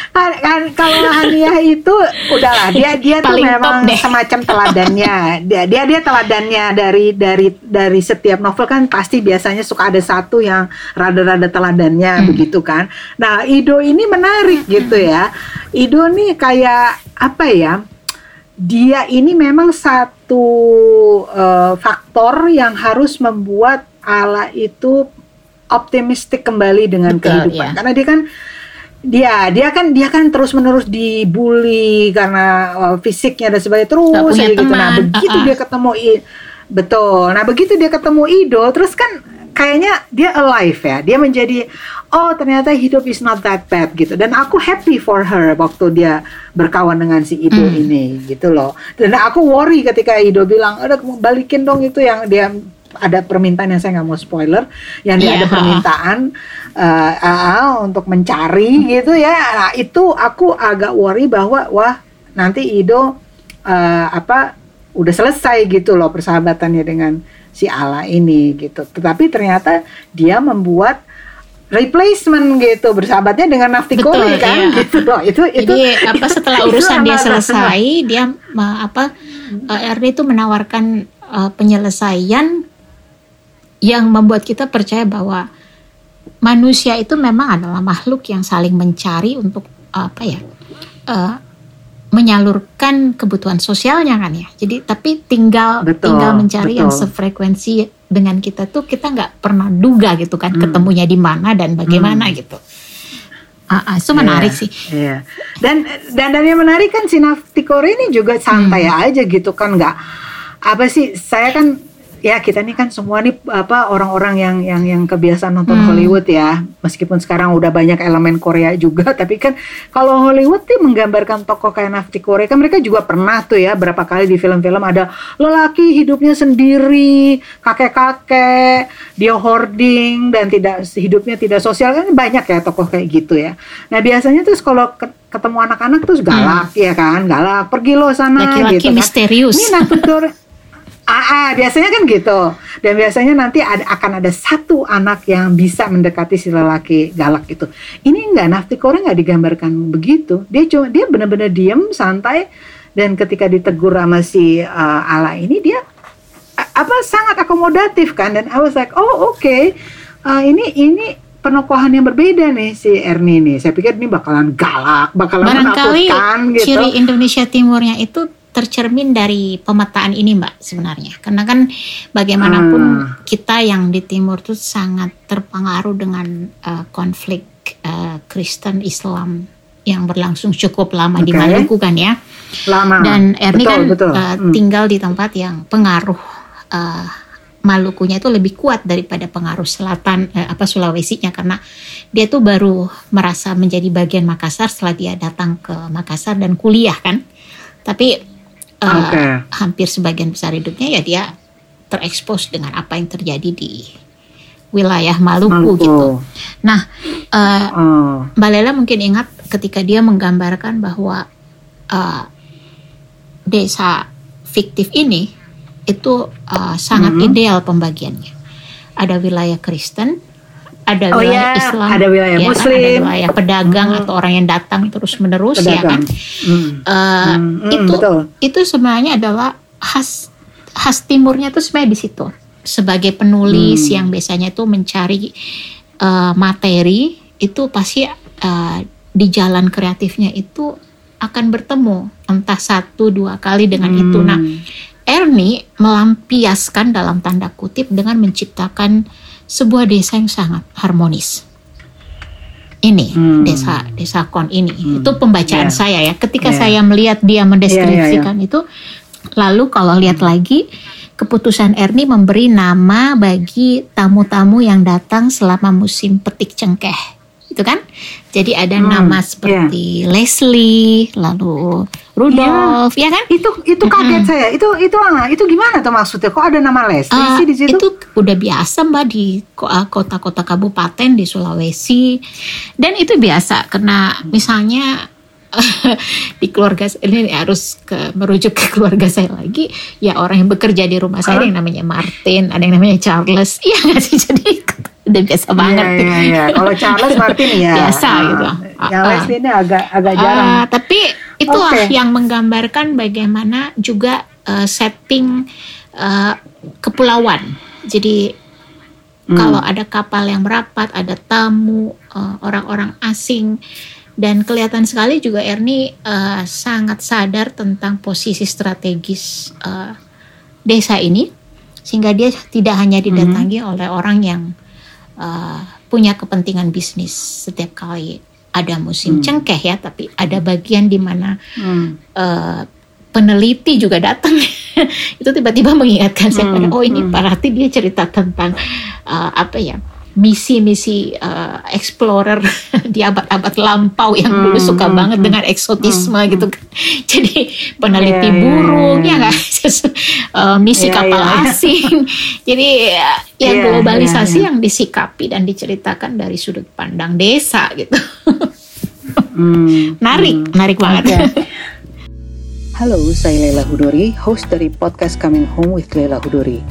kan, kan kalau Hania itu udahlah dia dia tuh memang semacam teladannya. Dia dia dia teladannya dari dari dari setiap novel kan pasti biasanya suka ada satu yang rada-rada teladannya hmm. begitu kan. Nah Ido ini menarik gitu ya. Ido nih kayak apa ya dia ini memang satu uh, faktor yang harus membuat Allah itu optimistik kembali dengan Betul, kehidupan. ya. karena dia kan dia dia kan dia kan terus menerus dibully karena uh, fisiknya dan sebagainya. Terus ya gitu. Nah begitu uh -uh. dia ketemu I, betul. Nah begitu dia ketemu idol terus kan kayaknya dia alive ya. Dia menjadi oh ternyata hidup is not that bad gitu. Dan aku happy for her waktu dia berkawan dengan si idol mm. ini gitu loh. Dan aku worry ketika idol bilang ada balikin dong itu yang dia ada permintaan yang saya nggak mau spoiler yang yeah, ada permintaan uh, uh, untuk mencari gitu ya. Nah, itu aku agak worry bahwa wah nanti Ido uh, apa udah selesai gitu loh persahabatannya dengan si Ala ini gitu. Tetapi ternyata dia membuat replacement gitu bersahabatnya dengan Naftikori kan iya. gitu loh. Itu itu Jadi apa setelah urusan dia selesai dia apa uh, Ernie itu menawarkan uh, penyelesaian yang membuat kita percaya bahwa manusia itu memang adalah makhluk yang saling mencari untuk apa ya uh, menyalurkan kebutuhan sosialnya kan ya jadi tapi tinggal betul, tinggal mencari betul. yang sefrekuensi dengan kita tuh kita nggak pernah duga gitu kan hmm. ketemunya di mana dan bagaimana hmm. gitu Uh, uh, itu menarik yeah, sih. Iya. Dan dan dan yang menarik kan si Naftikore ini juga santai hmm. aja gitu kan nggak apa sih saya kan ya kita ini kan semua nih apa orang-orang yang yang yang kebiasaan nonton hmm. Hollywood ya meskipun sekarang udah banyak elemen Korea juga tapi kan kalau Hollywood tuh menggambarkan tokoh kayak Nafti Korea kan mereka juga pernah tuh ya berapa kali di film-film ada lelaki hidupnya sendiri kakek-kakek dia hoarding dan tidak hidupnya tidak sosial kan banyak ya tokoh kayak gitu ya nah biasanya tuh kalau ketemu anak-anak tuh galak hmm. ya kan galak pergi lo sana laki-laki gitu kan. misterius ini Nafti Ah, ah, biasanya kan gitu. Dan biasanya nanti ada, akan ada satu anak yang bisa mendekati si lelaki galak itu. Ini enggak, Nafti Kore nggak digambarkan begitu. Dia cuma dia benar-benar diem, santai, dan ketika ditegur sama si uh, Ala ini dia apa sangat akomodatif kan. Dan I was like, oh oke, okay. uh, ini ini penokohan yang berbeda nih si Ernie nih. Saya pikir ini bakalan galak, bakalan Barangkali menakutkan gitu. ciri Indonesia Timurnya itu tercermin dari pemetaan ini Mbak sebenarnya. Karena kan bagaimanapun hmm. kita yang di timur tuh sangat terpengaruh dengan uh, konflik uh, Kristen Islam yang berlangsung cukup lama okay. di Maluku kan ya. Lama. Dan Erni kan betul. Uh, hmm. tinggal di tempat yang pengaruh uh, Malukunya itu lebih kuat daripada pengaruh selatan eh, apa Sulawesinya karena dia tuh baru merasa menjadi bagian Makassar setelah dia datang ke Makassar dan kuliah kan. Tapi uh, okay. hampir sebagian besar hidupnya ya dia terekspos dengan apa yang terjadi di wilayah Maluku, Maluku. gitu. Nah, uh, uh. Mbak Lela mungkin ingat ketika dia menggambarkan bahwa uh, desa fiktif ini itu uh, sangat mm -hmm. ideal pembagiannya. Ada wilayah Kristen, ada oh wilayah ya, Islam, ada wilayah ya, Muslim, ada wilayah pedagang hmm. atau orang yang datang terus menerus ya kan. Hmm. Uh, hmm. itu betul. itu sebenarnya adalah khas khas timurnya tuh sebenarnya di situ sebagai penulis hmm. yang biasanya tuh mencari uh, materi itu pasti uh, di jalan kreatifnya itu akan bertemu entah satu dua kali dengan hmm. itu. Nah, Ernie melampiaskan dalam tanda kutip dengan menciptakan sebuah desa yang sangat harmonis. Ini hmm. desa desa kon ini hmm. itu pembacaan yeah. saya ya. Ketika yeah. saya melihat dia mendeskripsikan yeah, yeah, yeah. itu, lalu kalau lihat lagi keputusan Ernie memberi nama bagi tamu-tamu yang datang selama musim petik cengkeh gitu kan. Jadi ada hmm, nama seperti yeah. Leslie, lalu Rudolf, yeah. ya kan? Itu itu kaget hmm. saya. Itu itu ah, itu gimana tuh maksudnya? Kok ada nama Leslie uh, sih di situ? Itu udah biasa Mbak di ah, kota-kota kabupaten di Sulawesi. Dan itu biasa karena misalnya di keluarga ini harus ke, merujuk ke keluarga saya lagi ya orang yang bekerja di rumah saya ada yang namanya Martin ada yang namanya Charles iya nggak sih jadi udah biasa iya, banget. Iya, iya, iya. Kalau Charles Martin ya. biasa uh, gitu. Yang uh, Leslie ini agak agak jarang. Uh, tapi itu okay. yang menggambarkan bagaimana juga uh, setting uh, kepulauan. Jadi hmm. kalau ada kapal yang merapat, ada tamu, orang-orang uh, asing dan kelihatan sekali juga Ernie uh, sangat sadar tentang posisi strategis uh, desa ini sehingga dia tidak hanya didatangi hmm. oleh orang yang uh, punya kepentingan bisnis setiap kali ada musim hmm. cengkeh ya, tapi ada bagian di mana hmm. uh, peneliti juga datang itu tiba-tiba mengingatkan saya hmm. pada oh ini hmm. berarti dia cerita tentang uh, apa ya misi-misi uh, explorer di abad-abad lampau yang hmm, dulu suka hmm, banget hmm, dengan eksotisme hmm, gitu kan. Jadi peneliti yeah, iya, burung yeah, yeah. ya kan, uh, misi yeah, kapal yeah, asing. Jadi ya yeah, globalisasi yeah, yeah. yang disikapi dan diceritakan dari sudut pandang desa gitu. hmm, narik, hmm, narik banget. Okay. Halo, saya Lela Hudori, host dari podcast Coming Home with Lela Hudori.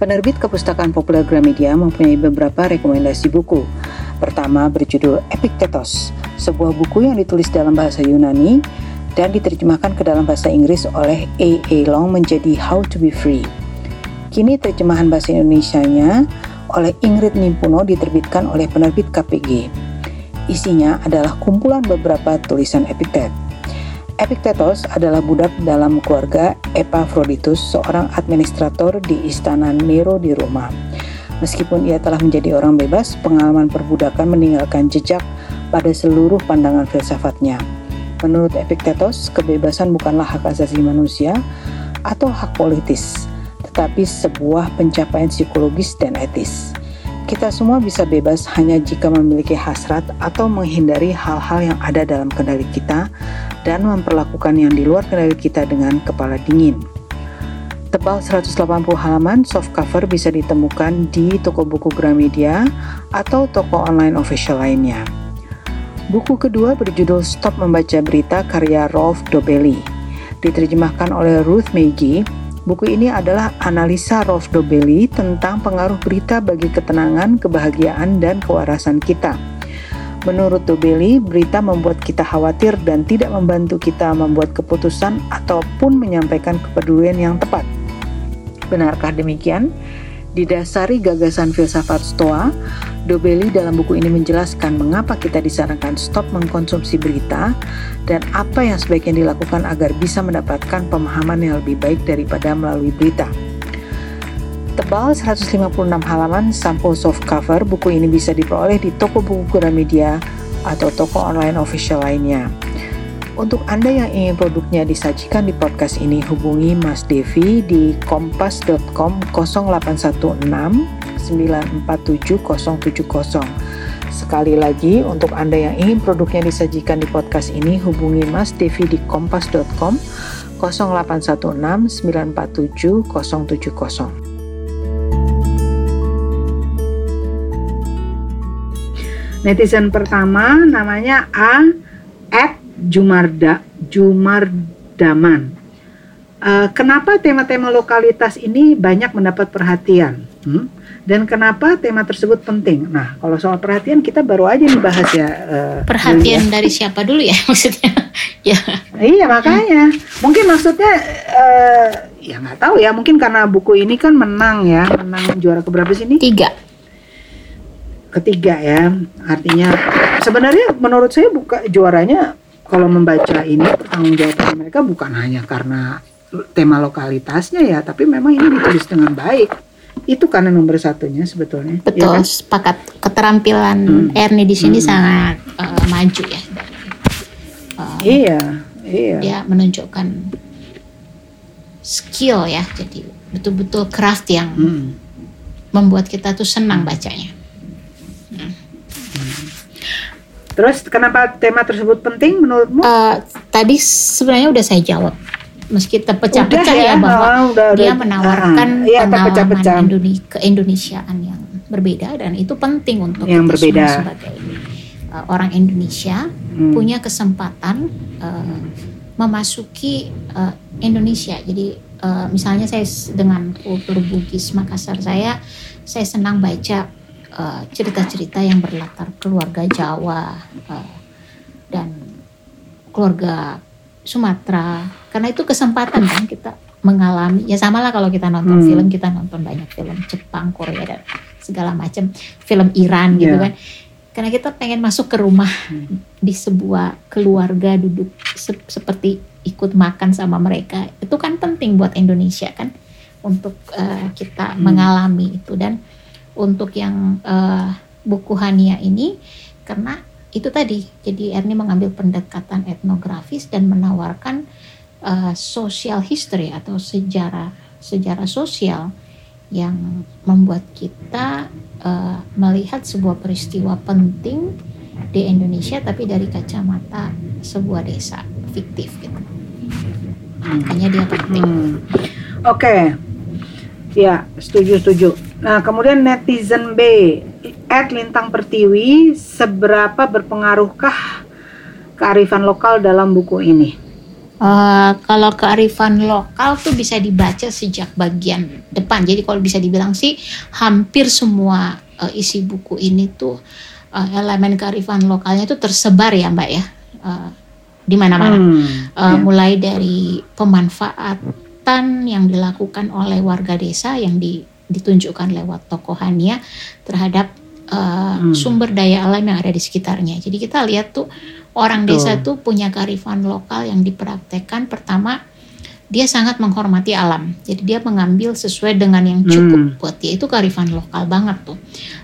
Penerbit Kepustakaan Populer Gramedia mempunyai beberapa rekomendasi buku. Pertama berjudul Epictetus, sebuah buku yang ditulis dalam bahasa Yunani dan diterjemahkan ke dalam bahasa Inggris oleh A. A. Long menjadi How to be Free. Kini terjemahan bahasa Indonesia-nya oleh Ingrid Nimpuno diterbitkan oleh penerbit KPG. Isinya adalah kumpulan beberapa tulisan Epictetus Epictetus adalah budak dalam keluarga Epaphroditus, seorang administrator di istana Nero di Roma. Meskipun ia telah menjadi orang bebas, pengalaman perbudakan meninggalkan jejak pada seluruh pandangan filsafatnya. Menurut Epictetus, kebebasan bukanlah hak asasi manusia atau hak politis, tetapi sebuah pencapaian psikologis dan etis. Kita semua bisa bebas hanya jika memiliki hasrat atau menghindari hal-hal yang ada dalam kendali kita dan memperlakukan yang di luar kendali kita dengan kepala dingin. Tebal 180 halaman, soft cover bisa ditemukan di toko buku Gramedia atau toko online official lainnya. Buku kedua berjudul Stop Membaca Berita karya Rolf Dobelli. Diterjemahkan oleh Ruth Meiji, buku ini adalah analisa Rolf Dobelli tentang pengaruh berita bagi ketenangan, kebahagiaan, dan kewarasan kita – Menurut Dobelli, berita membuat kita khawatir dan tidak membantu kita membuat keputusan ataupun menyampaikan kepedulian yang tepat. Benarkah demikian? Didasari gagasan filsafat Stoa, Dobelli dalam buku ini menjelaskan mengapa kita disarankan stop mengkonsumsi berita dan apa yang sebaiknya dilakukan agar bisa mendapatkan pemahaman yang lebih baik daripada melalui berita. Tebal 156 halaman sampul soft cover, buku ini bisa diperoleh di toko buku Gramedia atau toko online official lainnya. Untuk Anda yang ingin produknya disajikan di podcast ini, hubungi Mas Devi di kompas.com 0816 947 070. Sekali lagi, untuk Anda yang ingin produknya disajikan di podcast ini, hubungi Mas Devi di kompas.com 0816 947 070. Netizen pertama namanya A. At Jumarda Jumardaman. Uh, kenapa tema-tema lokalitas ini banyak mendapat perhatian? Hmm? Dan kenapa tema tersebut penting? Nah, kalau soal perhatian kita baru aja dibahas ya. Uh, perhatian dari siapa dulu ya maksudnya? ya. Iya makanya. Mungkin maksudnya uh, ya nggak tahu ya. Mungkin karena buku ini kan menang ya, menang juara keberapa sini? Tiga ketiga ya. Artinya sebenarnya menurut saya buka juaranya kalau membaca ini tanggung jawab mereka bukan hanya karena tema lokalitasnya ya, tapi memang ini ditulis dengan baik. Itu karena nomor satunya sebetulnya. Betul, ya kan? sepakat. Keterampilan hmm. Ernie di sini hmm. sangat uh, maju ya. Uh, iya, iya. Dia menunjukkan skill ya, jadi betul-betul craft yang hmm. membuat kita tuh senang bacanya. Terus kenapa tema tersebut penting menurutmu? Uh, tadi sebenarnya udah saya jawab meski terpecah-pecah ya, ya bahwa oh, udah, dia menawarkan uh, iya, pengalaman Indonesia keindonesiaan yang berbeda dan itu penting untuk yang kita berbeda. semua sebagai uh, orang Indonesia hmm. punya kesempatan uh, memasuki uh, Indonesia. Jadi uh, misalnya saya dengan kultur Bugis Makassar saya saya senang baca cerita-cerita uh, yang berlatar keluarga Jawa uh, dan keluarga Sumatera karena itu kesempatan kan kita mengalami ya sama lah kalau kita nonton hmm. film kita nonton banyak film Jepang Korea dan segala macam film Iran gitu yeah. kan karena kita pengen masuk ke rumah hmm. di sebuah keluarga duduk se seperti ikut makan sama mereka itu kan penting buat Indonesia kan untuk uh, kita hmm. mengalami itu dan untuk yang uh, buku Hania ini karena itu tadi jadi Ernie mengambil pendekatan etnografis dan menawarkan uh, social history atau sejarah sejarah sosial yang membuat kita uh, melihat sebuah peristiwa penting di Indonesia tapi dari kacamata sebuah desa fiktif gitu. Makanya dia penting. Hmm. Oke. Okay. Ya, setuju setuju. Nah, kemudian netizen B Ed Lintang Pertiwi, seberapa berpengaruhkah kearifan lokal dalam buku ini? Uh, kalau kearifan lokal tuh bisa dibaca sejak bagian depan. Jadi kalau bisa dibilang sih hampir semua uh, isi buku ini tuh uh, elemen kearifan lokalnya itu tersebar ya Mbak ya. Uh, di mana-mana. Hmm, uh, ya. Mulai dari pemanfaatan yang dilakukan oleh warga desa yang di, ditunjukkan lewat tokohannya terhadap uh, hmm. sumber daya alam yang ada di sekitarnya. Jadi kita lihat tuh orang desa tuh punya kearifan lokal yang dipraktekkan. Pertama, dia sangat menghormati alam. Jadi dia mengambil sesuai dengan yang cukup hmm. buat dia. Itu kearifan lokal banget tuh.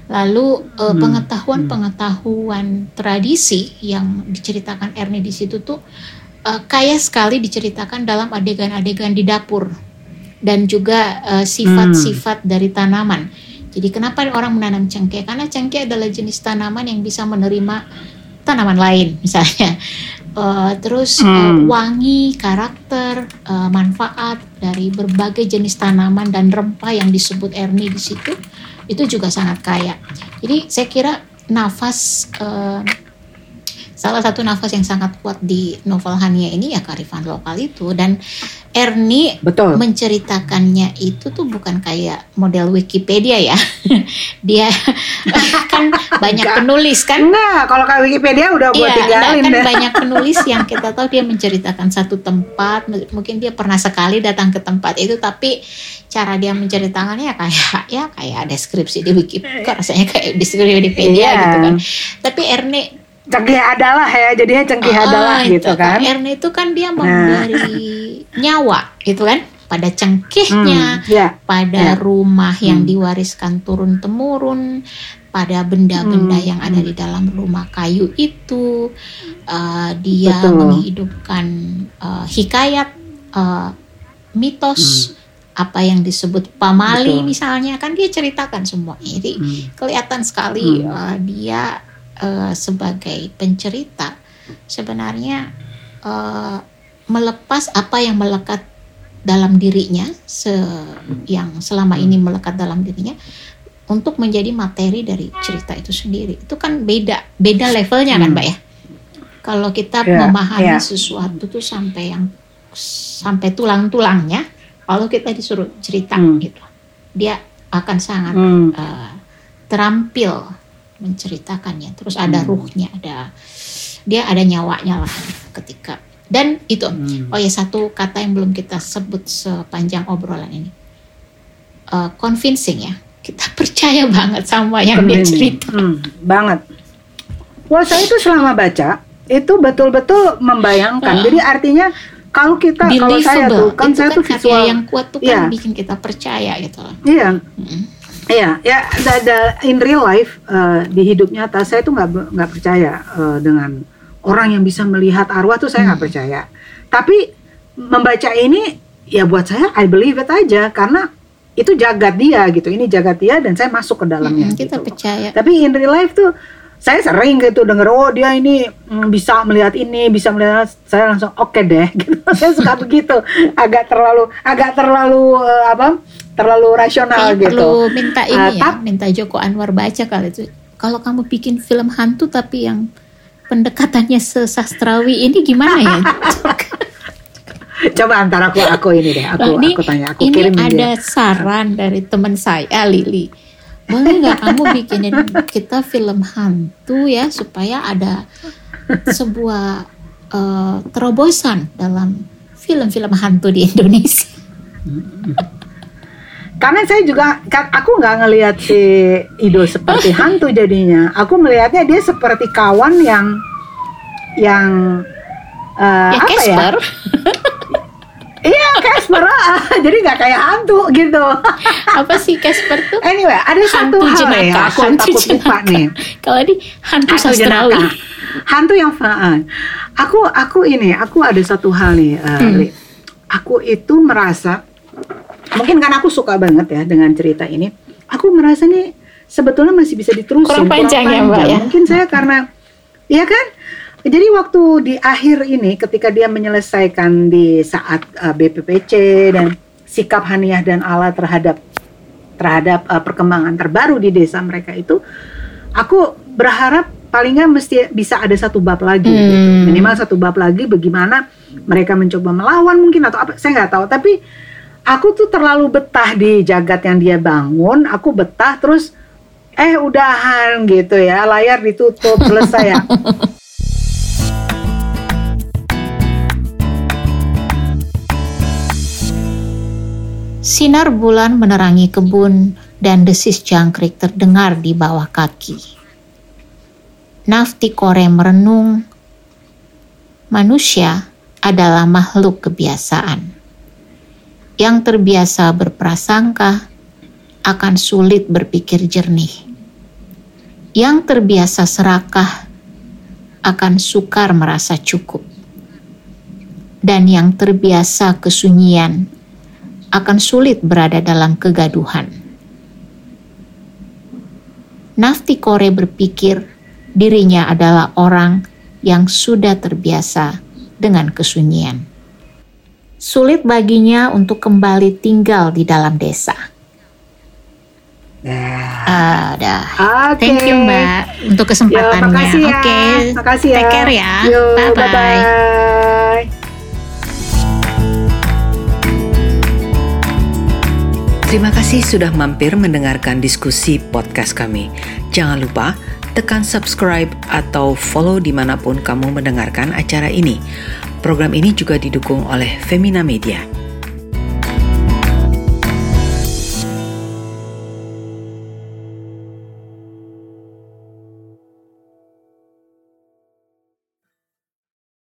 Lalu uh, hmm. pengetahuan-pengetahuan tradisi yang diceritakan Ernie di situ tuh uh, kaya sekali diceritakan dalam adegan-adegan di dapur dan juga sifat-sifat uh, dari tanaman jadi kenapa orang menanam cengkeh? Karena cengkeh adalah jenis tanaman yang bisa menerima tanaman lain misalnya. Uh, terus hmm. uh, wangi, karakter, uh, manfaat dari berbagai jenis tanaman dan rempah yang disebut Ernie di situ itu juga sangat kaya. Jadi saya kira nafas uh, salah satu nafas yang sangat kuat di novel Hania ini ya karifan lokal itu. Dan Ernie Betul. menceritakannya itu tuh bukan kayak model Wikipedia ya. Dia kan banyak enggak. penulis kan? Enggak kalau kayak Wikipedia udah buat iya, tinggalin kan banyak penulis yang kita tahu dia menceritakan satu tempat. Mungkin dia pernah sekali datang ke tempat itu tapi cara dia menceritakannya ya kayak ya kayak deskripsi di Wikipedia rasanya kayak deskripsi di Wikipedia iya. gitu kan. Tapi Ernie cengkih adalah ya jadinya cengkih uh, adalah gitu kan Erne itu kan dia memberi nah. nyawa gitu kan pada cengkihnya hmm, yeah, pada yeah. rumah yang hmm. diwariskan turun temurun pada benda-benda hmm, yang ada di dalam rumah kayu itu uh, dia Betul. menghidupkan uh, hikayat uh, mitos hmm apa yang disebut pamali Betul. misalnya kan dia ceritakan semua jadi hmm. kelihatan sekali hmm. uh, dia uh, sebagai pencerita sebenarnya uh, melepas apa yang melekat dalam dirinya se yang selama ini melekat dalam dirinya untuk menjadi materi dari cerita itu sendiri itu kan beda beda levelnya kan, hmm. mbak ya kalau kita yeah, memahami yeah. sesuatu tuh sampai yang sampai tulang-tulangnya kalau kita disuruh cerita hmm. gitu dia akan sangat hmm. uh, terampil menceritakannya terus ada hmm. ruhnya ada dia ada nyawanya lah ketika dan itu hmm. oh ya satu kata yang belum kita sebut sepanjang obrolan ini uh, convincing ya kita percaya banget sama yang dia cerita. Hmm, banget. Wah saya itu selama baca itu betul-betul membayangkan. Uh. Jadi artinya kalau kita kalau saya tuh kan itu saya kan tuh visual yang kuat tuh kan yeah. bikin kita percaya gitu. Iya. Hmm. Iya, ya, ada in real life uh, di hidup nyata saya tuh nggak nggak percaya uh, dengan orang yang bisa melihat arwah tuh saya nggak hmm. percaya. Tapi membaca ini ya buat saya I believe it aja karena itu jagat dia gitu ini jagat dia dan saya masuk ke dalamnya hmm, kita gitu. percaya tapi in real life tuh saya sering gitu denger oh dia ini mm, bisa melihat ini bisa melihat saya langsung oke okay deh gitu saya suka begitu agak terlalu agak terlalu uh, apa terlalu rasional Kayaknya gitu perlu minta ini uh, ya minta Joko Anwar baca kali itu kalau kamu bikin film hantu tapi yang pendekatannya sesastrawi ini gimana ya Coba antara aku aku ini deh, aku ini, aku tanya, aku ini kirim ada dia. saran dari teman saya Lili. Boleh nggak kamu bikinin kita film hantu ya supaya ada sebuah uh, terobosan dalam film-film hantu di Indonesia. Karena saya juga, aku nggak ngelihat si Ido seperti hantu jadinya. Aku melihatnya dia seperti kawan yang yang uh, ya, apa Kasper. ya? Iya Casper ah. jadi nggak kayak hantu gitu. Apa sih Casper tuh? Anyway, ada hantu satu hal jenaka, ya aku hantu takut jenaka. lupa nih. Kalau di hantu, hantu sastrawi. Jenaka. Hantu yang faan. Aku aku ini, aku ada satu hal nih, uh, hmm. Aku itu merasa mungkin karena aku suka banget ya dengan cerita ini. Aku merasa nih sebetulnya masih bisa diterusin. Kurang panjang, kurang panjang. ya, Mbak ya. Mungkin saya karena Iya kan? Jadi waktu di akhir ini ketika dia menyelesaikan di saat uh, BPPC dan sikap Haniah dan Allah terhadap terhadap uh, perkembangan terbaru di desa mereka itu, aku berharap paling nggak mesti bisa ada satu bab lagi, gitu. hmm. gitu. minimal satu bab lagi bagaimana mereka mencoba melawan mungkin atau apa, saya nggak tahu. Tapi aku tuh terlalu betah di jagat yang dia bangun, aku betah terus eh udahan gitu ya, layar ditutup selesai ya. Sinar bulan menerangi kebun dan desis jangkrik terdengar di bawah kaki. Nafti Kore merenung, manusia adalah makhluk kebiasaan. Yang terbiasa berprasangka akan sulit berpikir jernih. Yang terbiasa serakah akan sukar merasa cukup. Dan yang terbiasa kesunyian akan sulit berada dalam kegaduhan. Nafti Kore berpikir dirinya adalah orang yang sudah terbiasa dengan kesunyian. Sulit baginya untuk kembali tinggal di dalam desa. Nah, udah. Okay. Thank you Mbak untuk kesempatannya. Oke. Ya. Okay. Makasih ya. Take care ya. bye bye. Terima kasih sudah mampir mendengarkan diskusi podcast kami. Jangan lupa tekan subscribe atau follow di mana pun kamu mendengarkan acara ini. Program ini juga didukung oleh Femina Media.